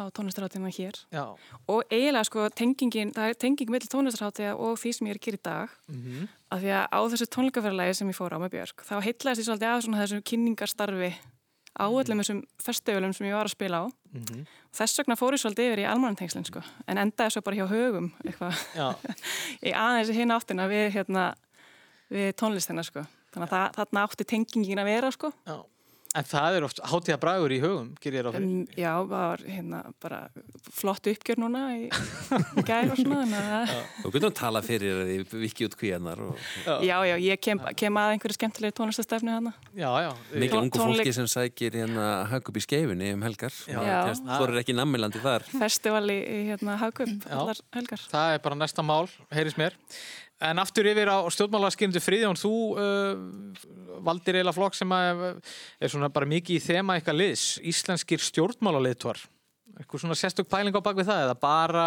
á tónlistarhátíðina hér. Já. og eiginlega sko tengingin, það er tenging mellir tónlistarhátíða og því sem ég er að gera í dag. Mhm. af því að á þessu tónleikaferðalagi sem ég fór á með Björk þá heitlaðist ég svolítið af svona þessum kynningarstarfi á öllum þessum festivalum sem ég var að spila á. Mhm. þess vegna fór ég svolítið yfir í almannantengslinn sko en endaði svo bara hjá högum eitthvað. Í aðeins hinn áttina við hérna við sko. Þannig að það, þarna átti tengingin að vera sko. Já. En það er oft hátíða bragur í hugum, ger ég ráð fyrir. En, já, það var hérna bara flott uppgjör núna í, í gær og svona Þú getur að tala fyrir því viki út kvíanar og Já, já, ég kem, kem að einhverju skemmtilegi tónlistastefnu hana. Já, já. mikið ungu Tónleik- fólki sem sækir hérna hag upp í skeifinni um helgar Já. Þú er ekki nammilandi þar Festival í, í hérna Hagkup, allar helgar. Það er bara næsta mál, heyris mér. En aftur yfir á stjórnmálaskyndu Friðjón, þú uh, valdir eiginlega flokk sem er svona bara mikið í þema eitthvað liðs, íslenskir stjórnmálaleitvar. Eitthvað svona sérstök pæling á bak við það eða bara...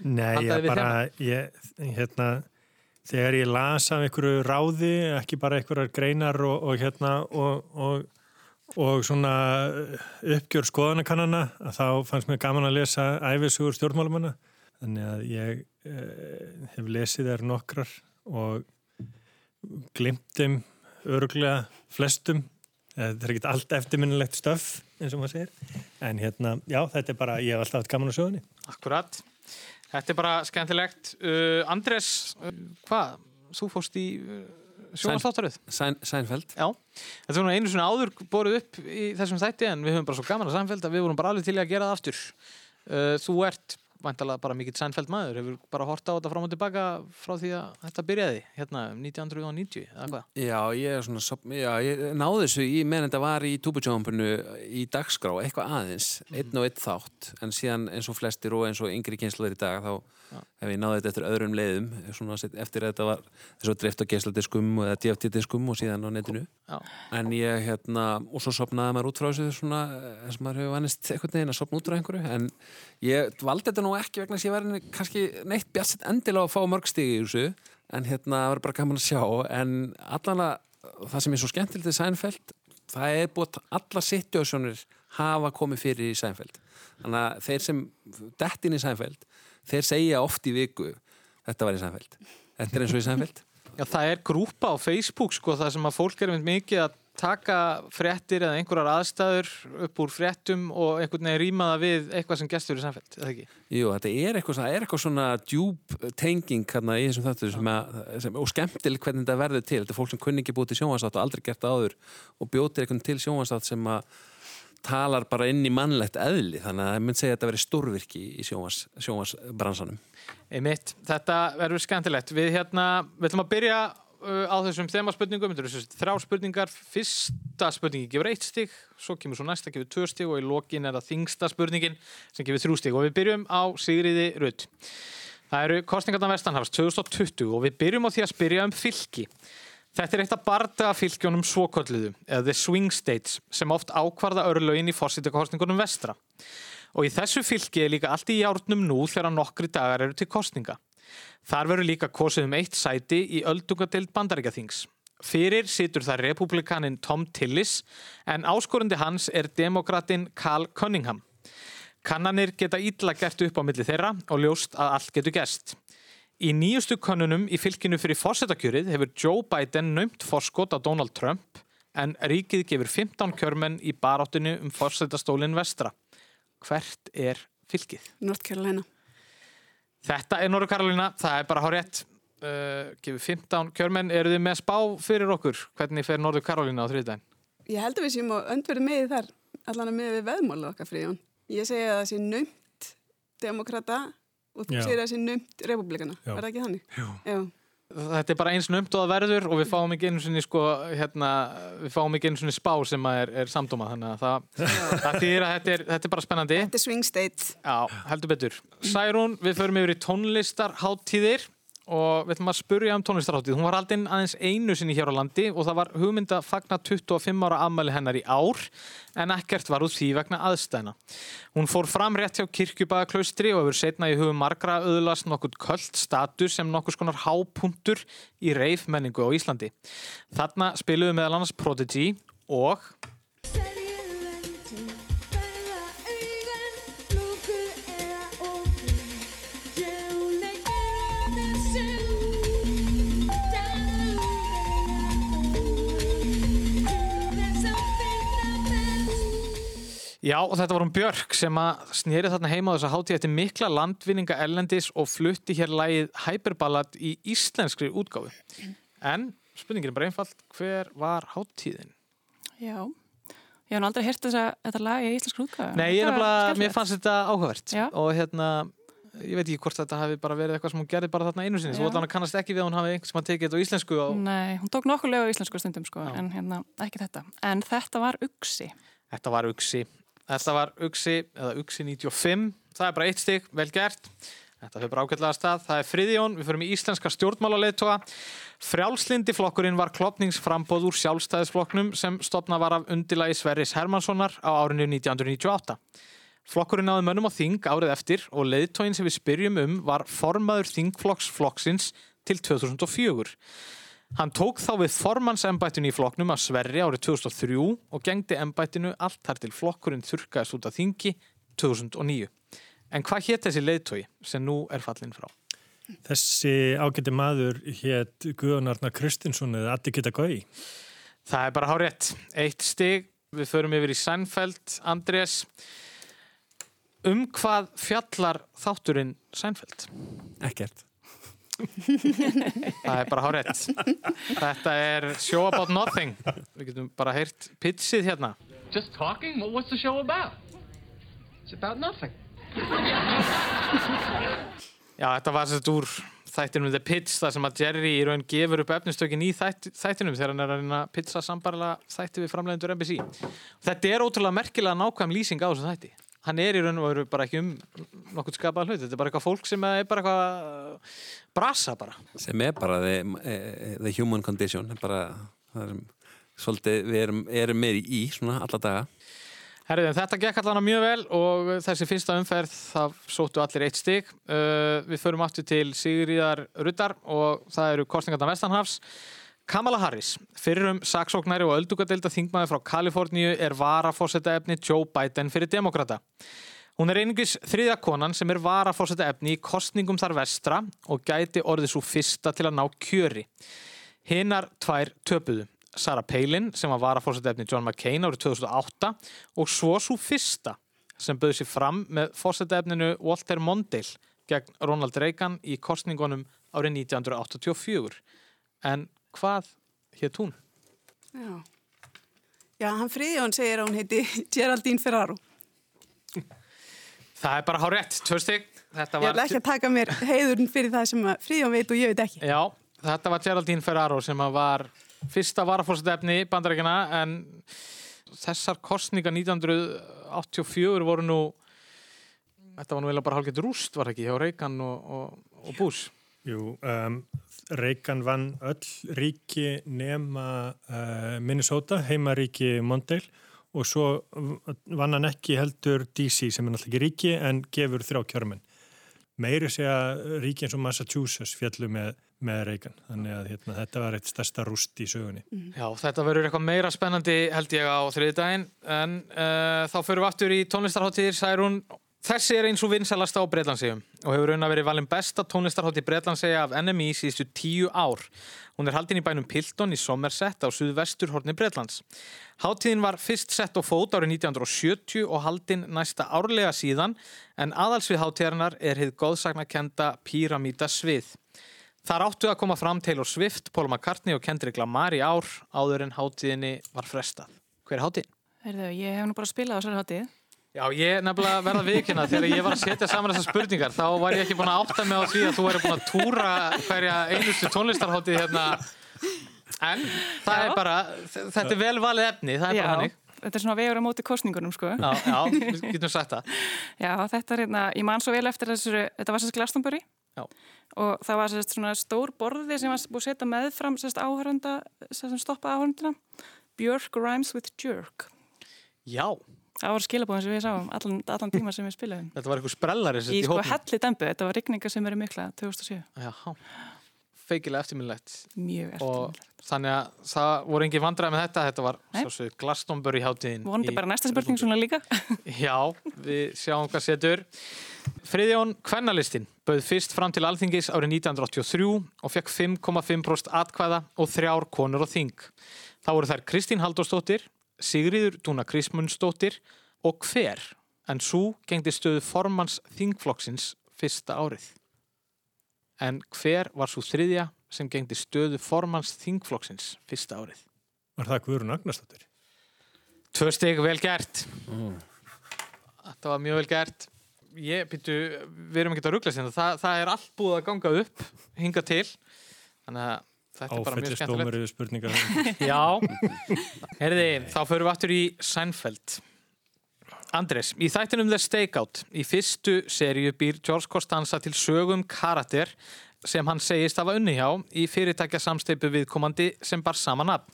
Nei, ég bara, ég, hérna, þegar ég las af einhverju ráði, ekki bara einhverjar greinar og, og hérna, og, og, og svona uppgjör skoðanakannana, að þá fannst mér gaman að lesa æfisugur stjórnmálumanna. Þannig að ég eh, hef lesið þær nokkrar og glimtum öruglega flestum. Eh, Þetta er ekki allt eftirminnilegt stöf, eins og maður segir. En hérna, já, þetta er bara, ég hef alltaf haft gaman á sögunni. Akkurat. Þetta er bara skemmtilegt. Uh, Andres, uh, hvað? Þú fórst í uh, sjónastáttaröð? Sæn, Sænfeld. Já. Þetta var nú einu svona áður borið upp í þessum þætti en við höfum bara svo gaman að Sænfeld að við vorum bara alveg til að gera það aftur. Uh, þú ert vantalega bara mikill Sænfeld maður. Hefur bara horta á þetta fram og tilbaka frá því að þetta byrjaði hérna um 1990 eða hvað? Já, ég er svona, já, ég náði þessu í meðan þetta var í túbutjónpunu í dagskrá, eitthvað aðeins, einn og einn þátt, en síðan eins og flestir og eins og yngri kynslaður í dag, þá hef ég náði þetta eftir öðrum leiðum, svona eftir að þetta var þessu drift og geisladiskum og DFT-diskum og síðan á netinu. Já. En ég, hérna, og svo sopnaði maður út frá þessu svona, eins og maður hefur vannist einhvern veginn að sopna út frá einhverju, en ég valdi þetta nú ekki vegna þess að ég var kannski neitt bjassett endilega að fá mörg stig í þessu, en hérna, það var bara gaman að sjá, en allan að það sem er svo skemmtilegt í Sænfeld, það er búið að alla situasjónir hafa komið fyrir í Sænfeld. Þannig að þeir sem dett inn í Sænfeld, þeir segja oft í viku, þetta var í Sænfeld. Þetta er eins og í Sænfeld. Já, það er grúpa á Facebook sko, það sem að fólk er mynd mikið að taka fréttir eða einhverjar aðstæður upp úr fréttum og einhvern veginn rýma það við eitthvað sem gestur í samfélg, eða ekki? Jú, þetta er eitthvað, er eitthvað svona djúb tenging hérna í þessum þáttu sem að, sem, og skemmtileg hvernig þetta verður til. Þetta er fólk sem kunni ekki búið til sjónvarstátt og aldrei gert áður og bjótir eitthvað til sjónvarstátt sem að talar bara inn í mannlegt eðli þannig að það mynd segja að þetta veri stórvirki í sjónvars, sjónvarsbransanum. Einmitt, þetta verður skemmtilegt. Við hérna, við ætlum að byrja uh, á þessum þemaspurningum, þrjá spurningar. Fyrsta spurningi gefur eitt stig, svo kemur svo næsta gefur tvö stig og í lokin er það þingsta spurningin sem gefur þrjú stig og við byrjum á Sigriði Rudd. Það eru kostningarna Vestanhafs 2020 og við byrjum á því að spyrja um fylki. Þetta er eitt af bardaga fylgjónum svokölluðu, eða the swing states, sem oft ákvarða örlögin í fórsitakostningunum vestra. Og í þessu fylki er líka allt í járnum nú þegar nokkri dagar eru til kostninga. Þar verður líka kosið um eitt sæti í öldungadeild bandaríkaþings. Fyrir situr það republikanin Tom Tillis en áskorandi hans er demokratin Carl Cunningham. Kannanir geta ítla gert upp á milli þeirra og ljóst að allt getur gerst. Í nýjustu könnunum í fylkinu fyrir fórsetakjörið hefur Joe Biden naumt forskot á Donald Trump en ríkið gefur 15 kjörmenn í baráttinu um fórsetastólinn vestra. Hvert er fylkið? North Carolina. Þetta er Norður Karolina, það er bara hár rétt. Uh, gefur 15 kjörmenn, eru þið með spá fyrir okkur? Hvernig fer Norður Karolina á þriðdæn? Ég held að við séum á öndverðu með þar, allan að með við veðmála okkar fríðjón. Ég segi að það sé naumt demokrata og þú Já. segir að það sé naumt republikana. Já. Er það ekki þannig? Jú. Já. Þetta er bara eins nömt og það verður og við fáum ekki einu sinni sko, hérna, við fáum ekki einu sinni spá sem er, er samdóma þannig að það, það þýðir að þetta er, þetta er bara spennandi. Þetta er swing state. Já, heldur betur. Særún, við förum yfir í tónlistarháttíðir og við ætlum að spurja um tónlistarháttíð. Hún var haldinn aðeins einu sinni hér á landi og það var hugmynd að fagna 25 ára afmæli hennar í ár en ekkert var úr því vegna aðstæðna. Hún fór fram rétt hjá kirkjubæðaklaustri og hefur setna í hugum margra auðlast nokkuð köld status sem nokkuð skonar hápunktur í reif menningu á Íslandi. Þarna spiluðu meðal annars Prodigy og Já, og þetta var hún Björk sem að snýri þarna heima á þess að hátíð eftir mikla landvinninga ellendis og flutti hér lægið Hyperballad í íslenskri útgáfu. En spurningin er bara einfalt, hver var hátíðin? Já, ég hef aldrei heyrt þess að þetta lag í íslensku útgáfu. Nei, ég nefnilega, mér fannst þetta áhugavert Já. og hérna, ég veit ekki hvort þetta hafi bara verið eitthvað sem hún gerði bara þarna einu sinni, Já. svo þannig kannast ekki við að hún hafi einhvers sem að tekið þetta á íslensku og Nei, hún tók nokkuð lög á íslensku stundum sko, en hérna, ekki þetta. En þetta var Uxi. Þetta var Uxi. Þetta var Uxi, eða Uxi 95. Það er bara eitt stygg, vel gert. Þetta fyrir bara að stað. Það er Friðjón, við fyrir í íslenska stjórnmálaleitóa. Frjálslindi flokkurinn var klopningsframbóð úr sjálfstæðisflokknum sem stopna var af undilagi Sverris Hermanssonar á árinu 1998. Flokkurinn náði mönnum á þing árið eftir og leiðtóin sem við spyrjum um var formaður þingflokksflokksins til 2004. Hann tók þá við formannsembættinu í flokknum að Sverri árið 2003 og gengdi embættinu allt þar til flokkurinn þurkaðist út af þingi 2009. En hvað hétt þessi leiðtói sem nú er fallin frá? Þessi ágæti maður hétt Guðunarna Kristinsson eða Addi Gita Gau. Það er bara hár rétt. Eitt stig, við förum yfir í Seinfeld, Andrés. Um hvað fjallar þátturinn Seinfeld? Ekkert. Það er bara hár rétt. Þetta er Show About Nothing. Við getum bara heyrt pitsið hérna. Just talking? Well, what's the show about? It's about nothing. Já, þetta var sett úr þættinum The Pitch, þar sem að Jerry í raun gefur upp efnistökin í þætt, þættinum þegar hann er að reyna að pitcha sambarlega þætti við framleiðendur NBC. Þetta er ótrúlega merkilega nákvæm lýsing á þessu þætti. Hann er í raun og veru bara ekki um nokkuð skapað hlut. Þetta er bara eitthvað fólk sem er bara eitthvað brasa bara. sem er bara the, eh, the human condition bara sem svolítið við erum, erum með í svona alla daga Herriðin, þetta gekk allan mjög vel og þessi fyrsta umferð það sóttu allir eitt stig. Uh, við förum aftur til Sigriðar Ruddar og það eru kostningarna Vestanhafs. Kamala Harris, fyrrum saksóknari og öldugadeilda þingmaði frá Kaliforníu er varafósetta efni Joe Biden fyrir demokrata. Hún er einingis þriðja konan sem er varafósetta efni í kostningum þar vestra og gæti orðið svo fyrsta til að ná kjöri. Hinnar tvær töpuðu. Sarah Palin sem var varafórseta efni John McCain árið 2008 og svo svo fyrsta sem bauði sér fram með fórseta efninu Walter Mondale gegn Ronald Reagan í kostningunum árið 1984. En hvað hétt hún? Já. Já, hann Friðjón segir að hún heiti Geraldine Ferraro. Það er bara hár rétt. Þetta Ég ætla ekki að taka mér heiðurinn fyrir það sem að Friðjón veit og ég veit ekki. Já, þetta var Geraldine Ferraro sem að var fyrsta varafórseta efni bandarækina en þessar kostningar 1984 voru nú þetta var nú vel bara hálfgett rúst var ekki hjá Reagan og, og, og Bush. Jú, um, Reagan vann öll ríki nema uh, Minnesota, heimaríki Mondale og svo vann hann ekki heldur DC sem er náttúrulega ekki ríki en gefur þrjá kjörmenn. Meiri segja ríki eins og Massachusetts fjallu með, með Reagan. Þannig að hérna, þetta var eitt stærsta rúst í sögunni. Já, þetta verður eitthvað meira spennandi held ég á þriði daginn en uh, þá förum við aftur í tónlistarháttíðir Særún. Þessi er eins og vinsalasta á Breitlandsegum og hefur raun að verið valin besta tónlistarhátti Breitlandsega af NMI síðustu tíu ár. Hún er haldin í bænum Pilton í Somerset á suðvestur horni Breitlands. Háttíðin var fyrst sett á fót árið 1970 og haldin næsta árlega síðan en aðalsvið háttíðarinnar er hið góðsagnakenda Pyramida svið. Þar áttu að koma fram Taylor Swift, Paul McCartney og Kendrick Lamar í ár áður en háttíðinni var frestað. Hver er háttíðin? Heyrðu, ég hef nú bara spilað á þessari hátíð. Já, ég nefnilega verða viðkynna þegar ég var að setja saman þessar spurningar þá var ég ekki búin að átta mig á því að þú væri búin að túra hverja einustu tónlistarháttið hérna. En það er bara, þetta er vel valið efni það er bara hannig þetta er svona vegur á móti kostningunum sko. Já, já, við getum sagt það. Já, þetta er hérna, ég man svo vel eftir þessu, þetta var sérst Glastonbury. Já. og það var sérst svona stór borði sem var búið að setja meðfram sérst áhörenda, sérst stoppa áhörendina Björk rhymes with jerk. Já Það var skilabóðin sem við sáum allan, allan tíma sem við spilaðum Þetta var eitthvað sprellari Í sko helli dembu, þetta var rigninga sem eru mikla 2007 Já, feikilega eftirminnlegt Mjög og þannig að það voru engin vandræði með þetta þetta var svo Glastonbury hátíðin Vonandi í- bara næsta spurning svona líka. Já, við sjáum hvað setur. Friðjón Kvennalistin bauð fyrst fram til alþingis árið 1983 og fekk 5,5% atkvæða og þrjár konur á þing. Það voru þær Kristín Halldórsdóttir, Sigriður Dúna Krismundsdóttir og hver, en svo gengdi stöðu formans þingflokksins fyrsta árið. En hver var svo þriðja sem gengdi stöðu formans þingflokksins fyrsta árið? Var það Guðrún Agnarsdóttir? Tvö stig, vel gert. Mm. Þetta var mjög vel gert. Ég, býtu, við erum ekki að ruggla sinna. Það, það er allt búið að ganga upp, hinga til. Þannig að þetta er bara mjög skemmtilegt. Já, herði, þá förum við aftur í Seinfeld. Andres, í þættinum The Stakeout, í fyrstu seríu býr George Costanza til sögum karakter sem hann segist hafa unni hjá í fyrirtækja samsteipu viðkomandi sem bar sama nafn.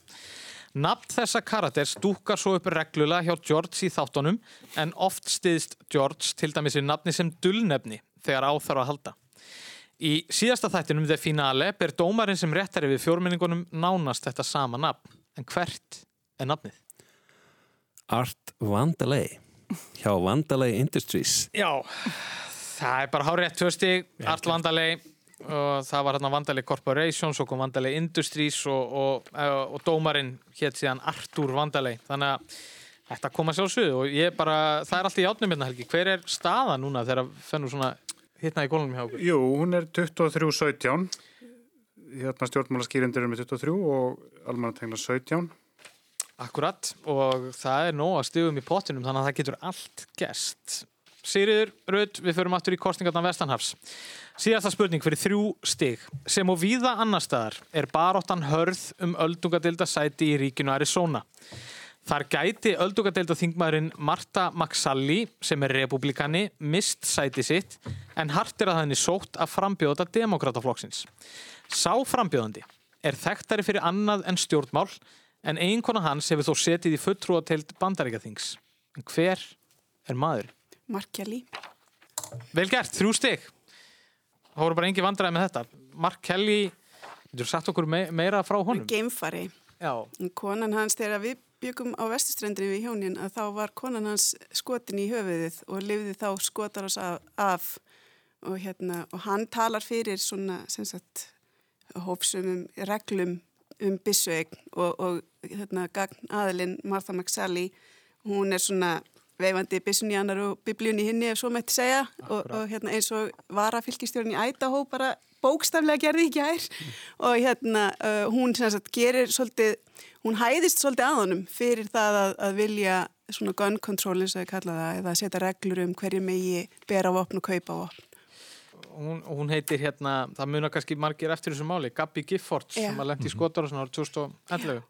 Nafn þessa karakters dúkar svo upp reglulega hjá George í þáttunum en oft stiðst George til dæmis við nafni sem dullnefni þegar áþarf að halda. Í síðasta þættinum The Finale ber dómarinn sem réttari við fjórminningunum nánast þetta sama nafn. En hvert er nafnið? Art Vandalay. Hjá Vandalay Industries. Já, það er bara tvö stig, Art Vandalay og það var hérna Vandalay Corporation svo kom Vandalay Industries og, og, og, og dómarinn hétt síðan Artur Vandalay. Þannig að þetta kom að sjálfsögðu og ég bara, það er alltaf í átnum hérna Helgi, hver er staða núna þegar fennur svona hittna í gólunum hjá okkur? Jú, hún er 23-17 hérna stjórnmálaskýrindir er með 23 og almannatengla 17 Akkurat og það er nóg að stigum í pottinum þannig að það getur allt gest. Sigriður, Rödd, við förum aftur í kostningarna Vestanhafs. Síðasta spurning fyrir þrjú stig. Sem og víða annar staðar er baróttan hörð um öldungadeilda sæti í ríkinu Arizona. Þar gæti öldungadeilda þingmaðurinn Marta Maxalli sem er republikani mist sæti sitt en hart er að henni sótt að frambjóða demokrataflokksins. Sá frambjóðandi er þekktari fyrir annað en stjórnmál en eiginkona hans hefur þó setið í fulltrúateild bandaríkaþings. En hver er maður? Mark Kelly. Vel gert, þrjú stig. Það voru bara engi vandræði með þetta. Mark Kelly, getur sagt okkur me meira frá honum? Geimfari. Já. Konan hans, þegar við byggum á vestustrendri við hjónin, að þá var konan hans skotin í höfuðið og lifði þá skotar oss af, af. Og, hérna, og hann talar fyrir svona, sagt, hófsumum reglum um byssuegn og, og hérna, gagn aðilinn Martha McSally, hún er svona veifandi byssun í annar og biblíun í hinni ef svo mætti segja og, og hérna, eins og varafylgistjórn í Ædahó bara bókstaflega gerði í gær og hérna uh, hún sem sagt gerir svolítið, hún hæðist svolítið að honum fyrir það að, að vilja svona gun control eins og það eða setja reglur um hverju megi bera vopn og kaupa vopn. Hún, hún heitir hérna, það munar kannski margir eftir þessu máli, Gabi Giffords Já. sem að lendi í skotar og svona árið 2011.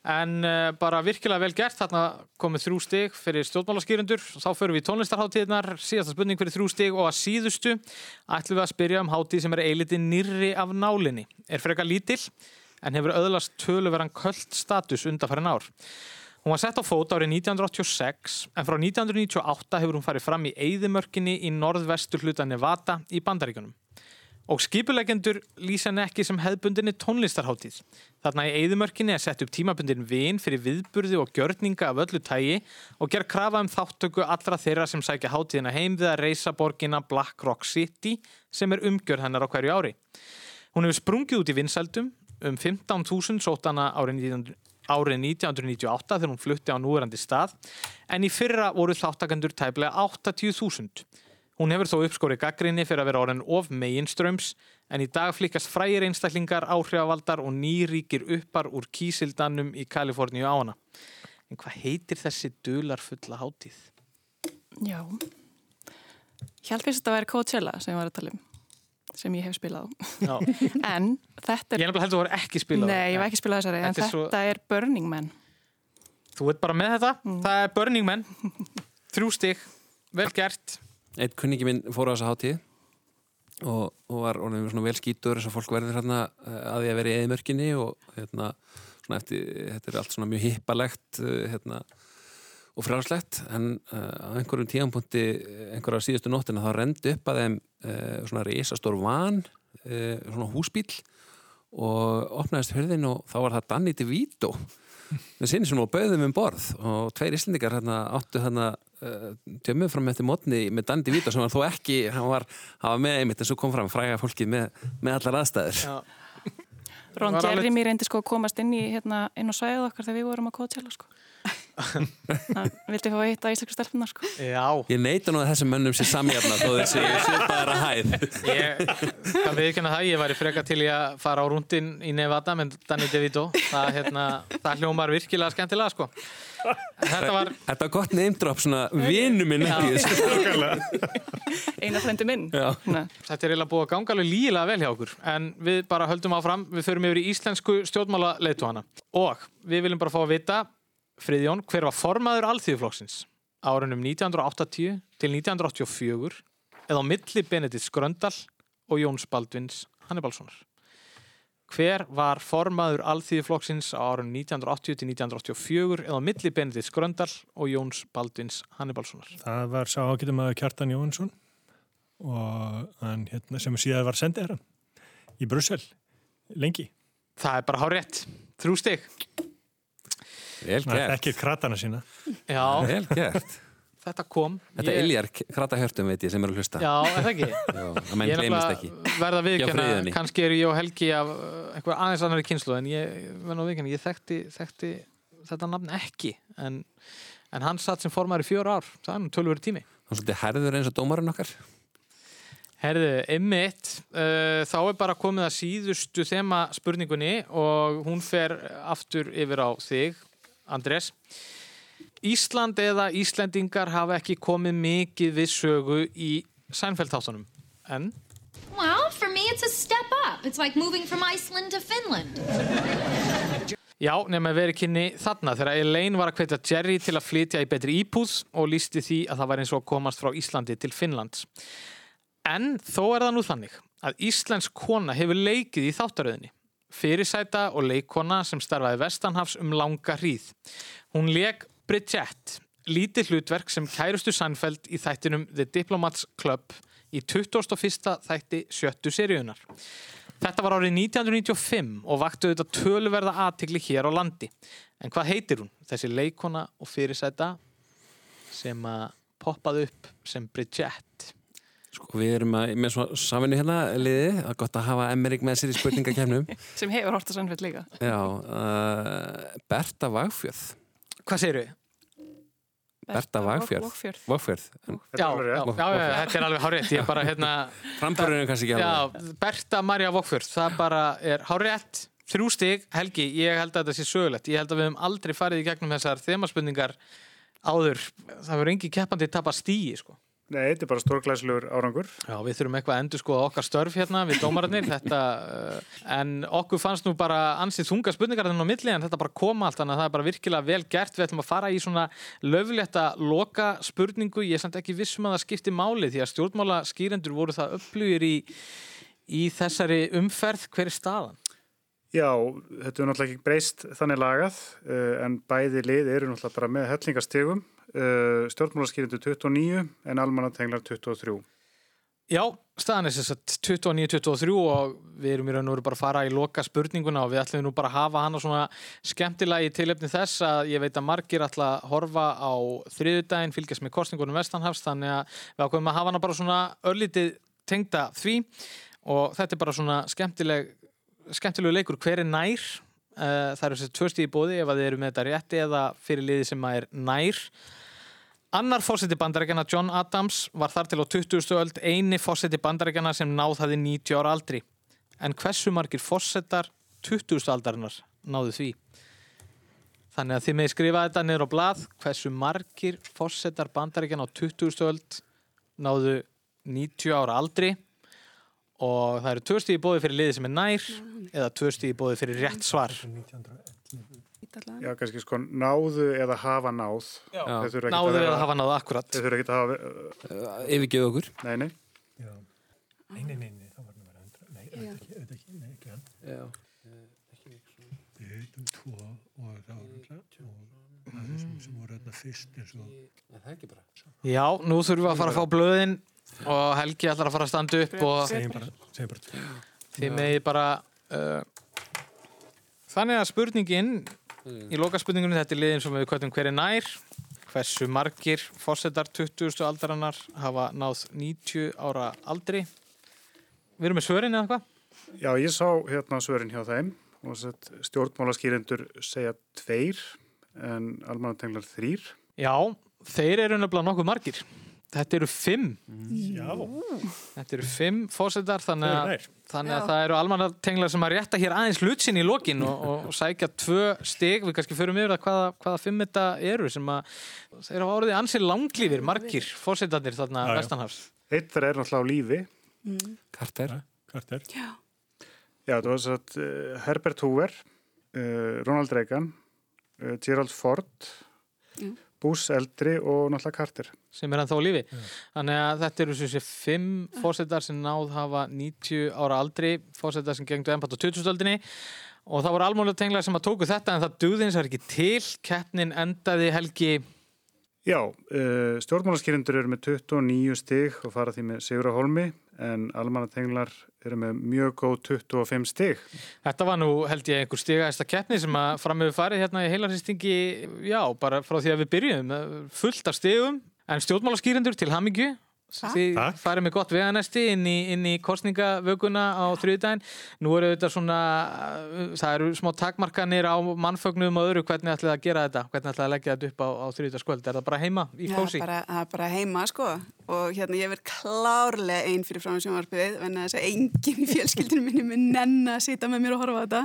En uh, bara virkilega vel gert, þarna komið þrjú stig fyrir stjórnmálaskýrundur. Þá förum við í tónlistarháttíðnar, síðasta spurning fyrir þrjú stig og að síðustu ætlum við að spyrja um háttíð sem er eiliti nýrri af nálinni. Er frekar lítill en hefur öðlast töluveran köld status undanfærin ár. Hún var sett á fót árið 1986 en frá 1998 hefur hún farið fram í Eidimörkinni í norðvestur hluta Nevada í Bandaríkunum. Og skipulegendur lýsa henni ekki sem hefðbundinni tónlistarháttíð. Þarna í Eidimörkinni er sett upp tímabundin vin fyrir viðburði og gjörninga af öllu tægi og ger krafa um þáttöku allra þeirra sem sækja háttíðina heim við að reysa borgina Black Rock City sem er umgjörð hennar á hverju ári. Hún hefur sprungið út í vinsældum um 15.000 sótana árið 1900 árið 1998 þegar hún flutti á núverandi stað en í fyrra voru þáttakandur tæplega 80.000. Hún hefur þó uppskórið gaggrinni fyrir að vera orðin of meginströms en í dag flikast frægir einstaklingar, áhrifavaldar og nýríkir uppar úr kísildanum í Kaliforníu á hana. En hvað heitir þessi dular fulla hátíð? Já. Ég held fyrst að þetta væri Coachella sem ég var að tala um sem ég hef spilað á. En þetta er... Ég heldur að þú voru ekki spilað. Nei, ég var ekki spilað þessari, en Þetta er þetta svo- er Burning Man. Þú veit bara með þetta. Mm. Það er Burning Man. Þrjú stig. Vel gert. Eitt kunningi minn fór á þessa hátíð og, og var orðin svona vel skítur þess að fólk verður hérna eh, að því að vera í eðimörkinni og hérna svona eftir, þetta er allt svona mjög hippalegt eh, hérna og frjálslegt. En uh, á einhverjum tíðanpunkti einhverja síðustu nóttina þá rendi upp að þeim uh, svona risastór van uh, svona húsbíl og opnaðist hörðin og þá var það Danny DeVito með sinni sem var bauðum um borð og tveir íslendingar hérna áttu hérna uh, tjömmuð fram eftir mótni með Danny DeVito sem var þó ekki, hann var, hann var með einmitt en svo kom fram fræga fólkið með, með allar aðstæður Já. Ron Var alveg- Jeremy reyndi sko að komast inn í hérna, inn á svæðið okkar þegar við vorum að Coachella sko. Vildi fá að hitta íslensku stelpunar sko. Já. Ég neita nú að þessum mönnum sé samjafna þó þessi svipaðara hæð Ég kann viðkynna það, ég væri freka til í að fara á rúndin í Nevada með Danny DeVito það, hérna, það hljómar virkilega skemmtilega sko. Þetta var Þetta var gott name drop, svona vinu minn ekki þessu. eina frendi minn. Þetta er eiginlega búið að ganga alveg lígilega vel hjá okkur en við bara höldum áfram, við förum yfir í íslensku stjórnmála leiðtóhana og við viljum bara fá að vita, Friðjón, hver var formaður alþýðuflokksins árunum 1980 til 1984 eða á milli Benedikt Skröndal og Jóns Baldvins Hannibalssonar. Hver var formaður alþýðuflokksins á árunum 1980 til 1984 eða á milli Benedikt Skröndal og Jóns Baldvins Hannibalssonar? Það var sá ágætum að Kjartan Jónsson og hann hérna sem síðan var sendið hérna í Brussel lengi. Það er bara hár rétt. Þrjú stig. Vel Það er gert. Ekki kratana sína. Já. Vel gert. Þetta kom. Þetta Ég- iljar krata veit ég sem er að hlusta Já, er það ekki? Já, að menn Ég er gleymist ekki verða friðinni. kannski er ég og Helgi af uh, einhver aðeins annari kynslu en ég verða viðkjöna, ég þekkti, þekkti þetta nafn ekki en, en hann satt sem formar í fjör ár það er nú tölvöru tími Hann er svolítið herður eins og dómarinn okkar Herðu, einmitt, uh, þá er bara komið að síðustu þema spurningunni og hún fer aftur yfir á þig, Andrés. Ísland eða Íslendingar hafa ekki komið mikið við sögu í Sænfeld-þáttunum, en Well, for me, it's a step up. It's like moving from Iceland to Finland. Já, nema verið kynni þarna þegar Elaine var að hvetja Jerry til að flytja í betri íbúð og lísti því að það var eins og komast frá Íslandi til Finnlands. En þó er það nú þannig að Íslensk kona hefur leikið í þáttaröðinni. Fyrirsæta og leikona sem starfaði Vestanhafs um langa hríð. Hún leik Bridget, lítið hlutverk sem kærustu Sænfeld í þættinum The Diplomats Club í 21. þætti sjöttu seríunar. Þetta var árið 1995 og vakti auðvitað töluverða aðtikli hér á landi. En hvað heitir hún? Þessi leikona og fyrirsæta sem að poppaði upp sem Bridget. Sko við erum að, með svo saminu hérna liði, að gott að hafa Emmerik með sér í spurningakefnum sem hefur hort að sannfjöld líka. Já, uh, Berta Vagfjöð Hvað segir við? Berta Vagfjörð. Vogfjörð. Vagfjörð. Já, já, já, já, þetta er alveg hárétt, ég er bara hérna Framburðurinn er kannski ekki Já, alveg Berta Marja Vokfjörð, það bara er hárétt, þrjú stig, Helgi, ég held að þetta sé sögulegt, ég held að við höfum aldrei farið í gegnum þessar þemaspurningar áður, það verður engi keppandi tapa stíi, sko. Nei, þetta er bara stórglæslegur árangur. Já, við þurfum eitthvað að endur skoða okkar störf hérna við dómararnir, þetta, uh, en okkur fannst nú bara ansið þunga spurningar þennan á milli, en þetta bara koma allt, þannig að það er bara virkilega vel gert, við ætlum að fara í svona löflétta loka spurningu, ég er samt ekki vissum að það skipti máli, því að stjórnmála skýrendur voru það upplugir í, í þessari umferð, hver er staðan? Já, þetta er náttúrulega ekki breyst þannig lagað, uh, en bæði lið eru náttúrulega bara með hellingastegum, uh, stjórnmálaskýrindu 29 en almannatenglar 23. Já, staðan er þess að 29-23 og við erum í raun og veru bara að fara í loka spurninguna og við ætlum nú bara að hafa hana svona skemmtilega í tilefni þess að ég veit að margir ætla að horfa á þriðudaginn, fylgjast með kostningunum Vestanhafs þannig að við ákveðum að hafa hana bara svona örlítið tengda því. Og þetta er bara svona skemmtileg skemmtilegu leikur, hver er nær? Uh, það eru þessi tvö stíði bóði ef að þið eru með þetta rétti eða fyrir liði sem að er nær Annar fórseti bandarækjana, John Adams, var þar til á 20. öld eini fórseti bandarækjana sem náð hafði 90 ára aldri. En hversu margir fórsetar 20. aldarinnar náðu því? Þannig að þið með skrifa þetta niður á blað, hversu margir fórsetar bandarækjana á 20. öld náðu 90 ára aldri og það eru tvö stíði bóði fyrir liði sem er nær eða tvö stíði bóði fyrir rétt svar. Já, kannski sko náðu eða hafa náð. Já. Náðu að vera- eða hafa náð, akkurat. Þeir þurfa ekki að hafa... Uh, Yfirgeðu okkur. Nei, nei. Nei, nei, nei, nei, það var nú verið hundra. Nei, auðvitað ekki, auðvitað ekki, nei, ekki hann. Já. Við heitum tvo og það var hundra og það er sem, sem voru hérna fyrst eins og... Það er ekki bara. Já, nú þurfum við að fara að fá blöðin og Helgi ætlar að fara að standa upp og Segjum bara, segjum bara tvo. þið megið bara Uh, þannig að spurningin í loka spurningunni þetta er liðin sem við kvötum hver er nær hversu margir fórsetar 20. aldarinnar hafa náð 90 ára aldri við erum með svörin eða hvað? Já, ég sá hérna svörin hjá þeim og stjórnmálaskýrendur segja tveir en almannatenglar þrýr. Já, þeir eru nefnilega nokkuð margir þetta eru fimm Já. þetta eru fimm fórsetar þannig eru að, þannig að Já. það eru almannatenglar sem að rétta hér aðeins hlutsinn í lokin og, og, og sækja tvö stig við kannski förum yfir að hvaða, hvaða fimm þetta eru sem að þeir hafa orðið ansið langlífir margir fórsetarnir þarna Já, já. vestanhafs Eitt þeirra er náttúrulega á lífi. Carter. Carter. Já. Já, það var satt uh, Herbert Hoover, uh, Ronald Reagan, uh, Gerald Ford, Já. Bush eldri og náttúrulega Carter. sem er ennþá á lífi. Þannig að þetta eru sé fimm fórsetar sem náð hafa 90 ára aldri fórsetar sem gengdu ennbætt á 2000-öldinni og það voru almúlega tenglar sem að tóku þetta en það duðins er ekki til. Keppnin endaði helgi Já, uh, stjórnmálaskýrendur eru með 29 stig og fara því með Sigur Holmi en almannatenglar eru með mjög góð 25 stig. Þetta var nú held ég einhver stigaðista keppni sem að fram hefur farið hérna í heilarsýstingi já, bara frá því að við byrjum eh, fullt af stigum, en stjórnmálaskýrendur til hamingju því farið með gott veganesti inn í, inn í kostningavöguna á þriðdægin nú eru þetta svona uh, það eru smá takmarkanir á mannfögnum og öðru hvernig ætlaði að gera þetta hvernig ætlaði að leggja þetta upp á, á þriðdagskvöld er það bara heima í Já, kósi? bara, það er bara heima sko. Og hérna ég verð klárlega einn fyrir frá sjónvarpið en þess að enginn í fjölskyldinu minni mun nenn að sitja með mér og horfa á þetta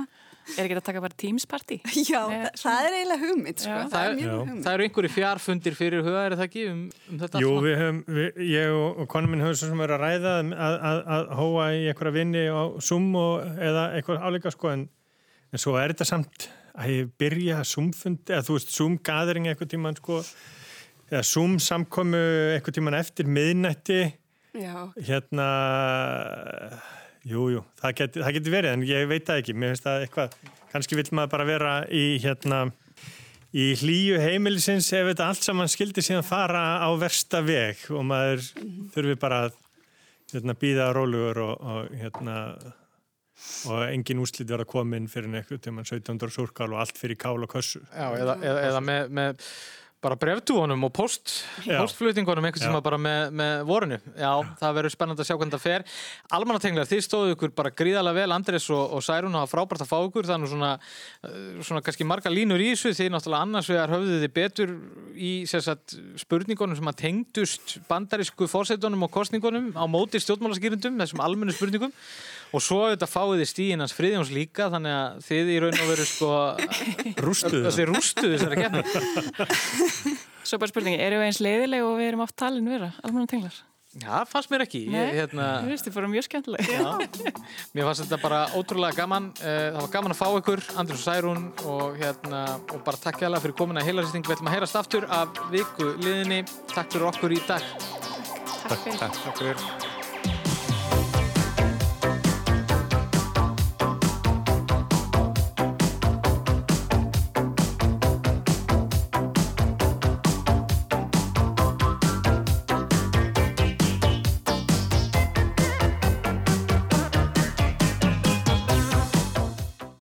Er ekki að taka bara Teams party? Já, það, það er eiginlega hugmynd sko. það, er mjög hugmynd. Það eru einhverju fjarfundir fyrir huga, er það ekki um, um þetta Jú, við höfum, við, ég og, og konum minn höfum svo sem verið að ræða um að, að, að hóa í einhverja vinni á Zoom og, eða eitthvað áleika sko en, en svo er þetta samt að ég byrja Zoom-fund, eða þú veist Zoom-gathering eitthvað tíman sko eða Zoom-samkomu eitthvað tíman eftir miðnætti. Já, hérna jú, jú, það geti, það geti verið en ég veit það ekki, mér finnst það eitthvað kannski vill maður bara vera í hérna í hlýju heimilisins ef þetta allt saman skildi síðan fara á versta veg og maður þurfi bara að hérna, býða rólugur og, og hérna og engin úslit verða komin fyrir nekkuð til mann 17. súrkál og allt fyrir kál og kössu Já, eða, eða, eða með, með bara brefdúunum og post, postflutningunum einhvern Já. sem bara með, með vorinu. Já, það verður spennandi að sjá hvernig það fer. Almannatenglar, þið stóðu ykkur bara gríðalega vel, Andres og, og Særún var frábært að fá ykkur, nú svona, eh, svona kannski marga línur í þessu, þið náttúrulega annars vegar höfðu þið betur í sagt, spurningunum sem að tengdust bandarísku fórsetunum og kostningunum á móti stjórnmálaskýrindum, þessum almennu spurningum og svo auðvitað fáið þið stíðinans friðjóns líka þannig að þið í raun og veru sko Rústuðu. þessi rústuðu þessari keppni Svo bara spurningi, eru við eins leiðileg og við erum oft talin vera, almenna tenglar? Já, fannst mér ekki Nei, ég, hérna, þú veist, þið fórum mjög skemmtileg Já. Mér fannst þetta bara ótrúlega gaman Eh, Það var gaman að fá ykkur, Andrés og Særún og, hérna, og bara takk hjá fyrir komin að heilarsýsting Við ætlum að heyrast aftur af viku liðinni Takk fyrir okkur í dag Takk fyrir. Takk fyrir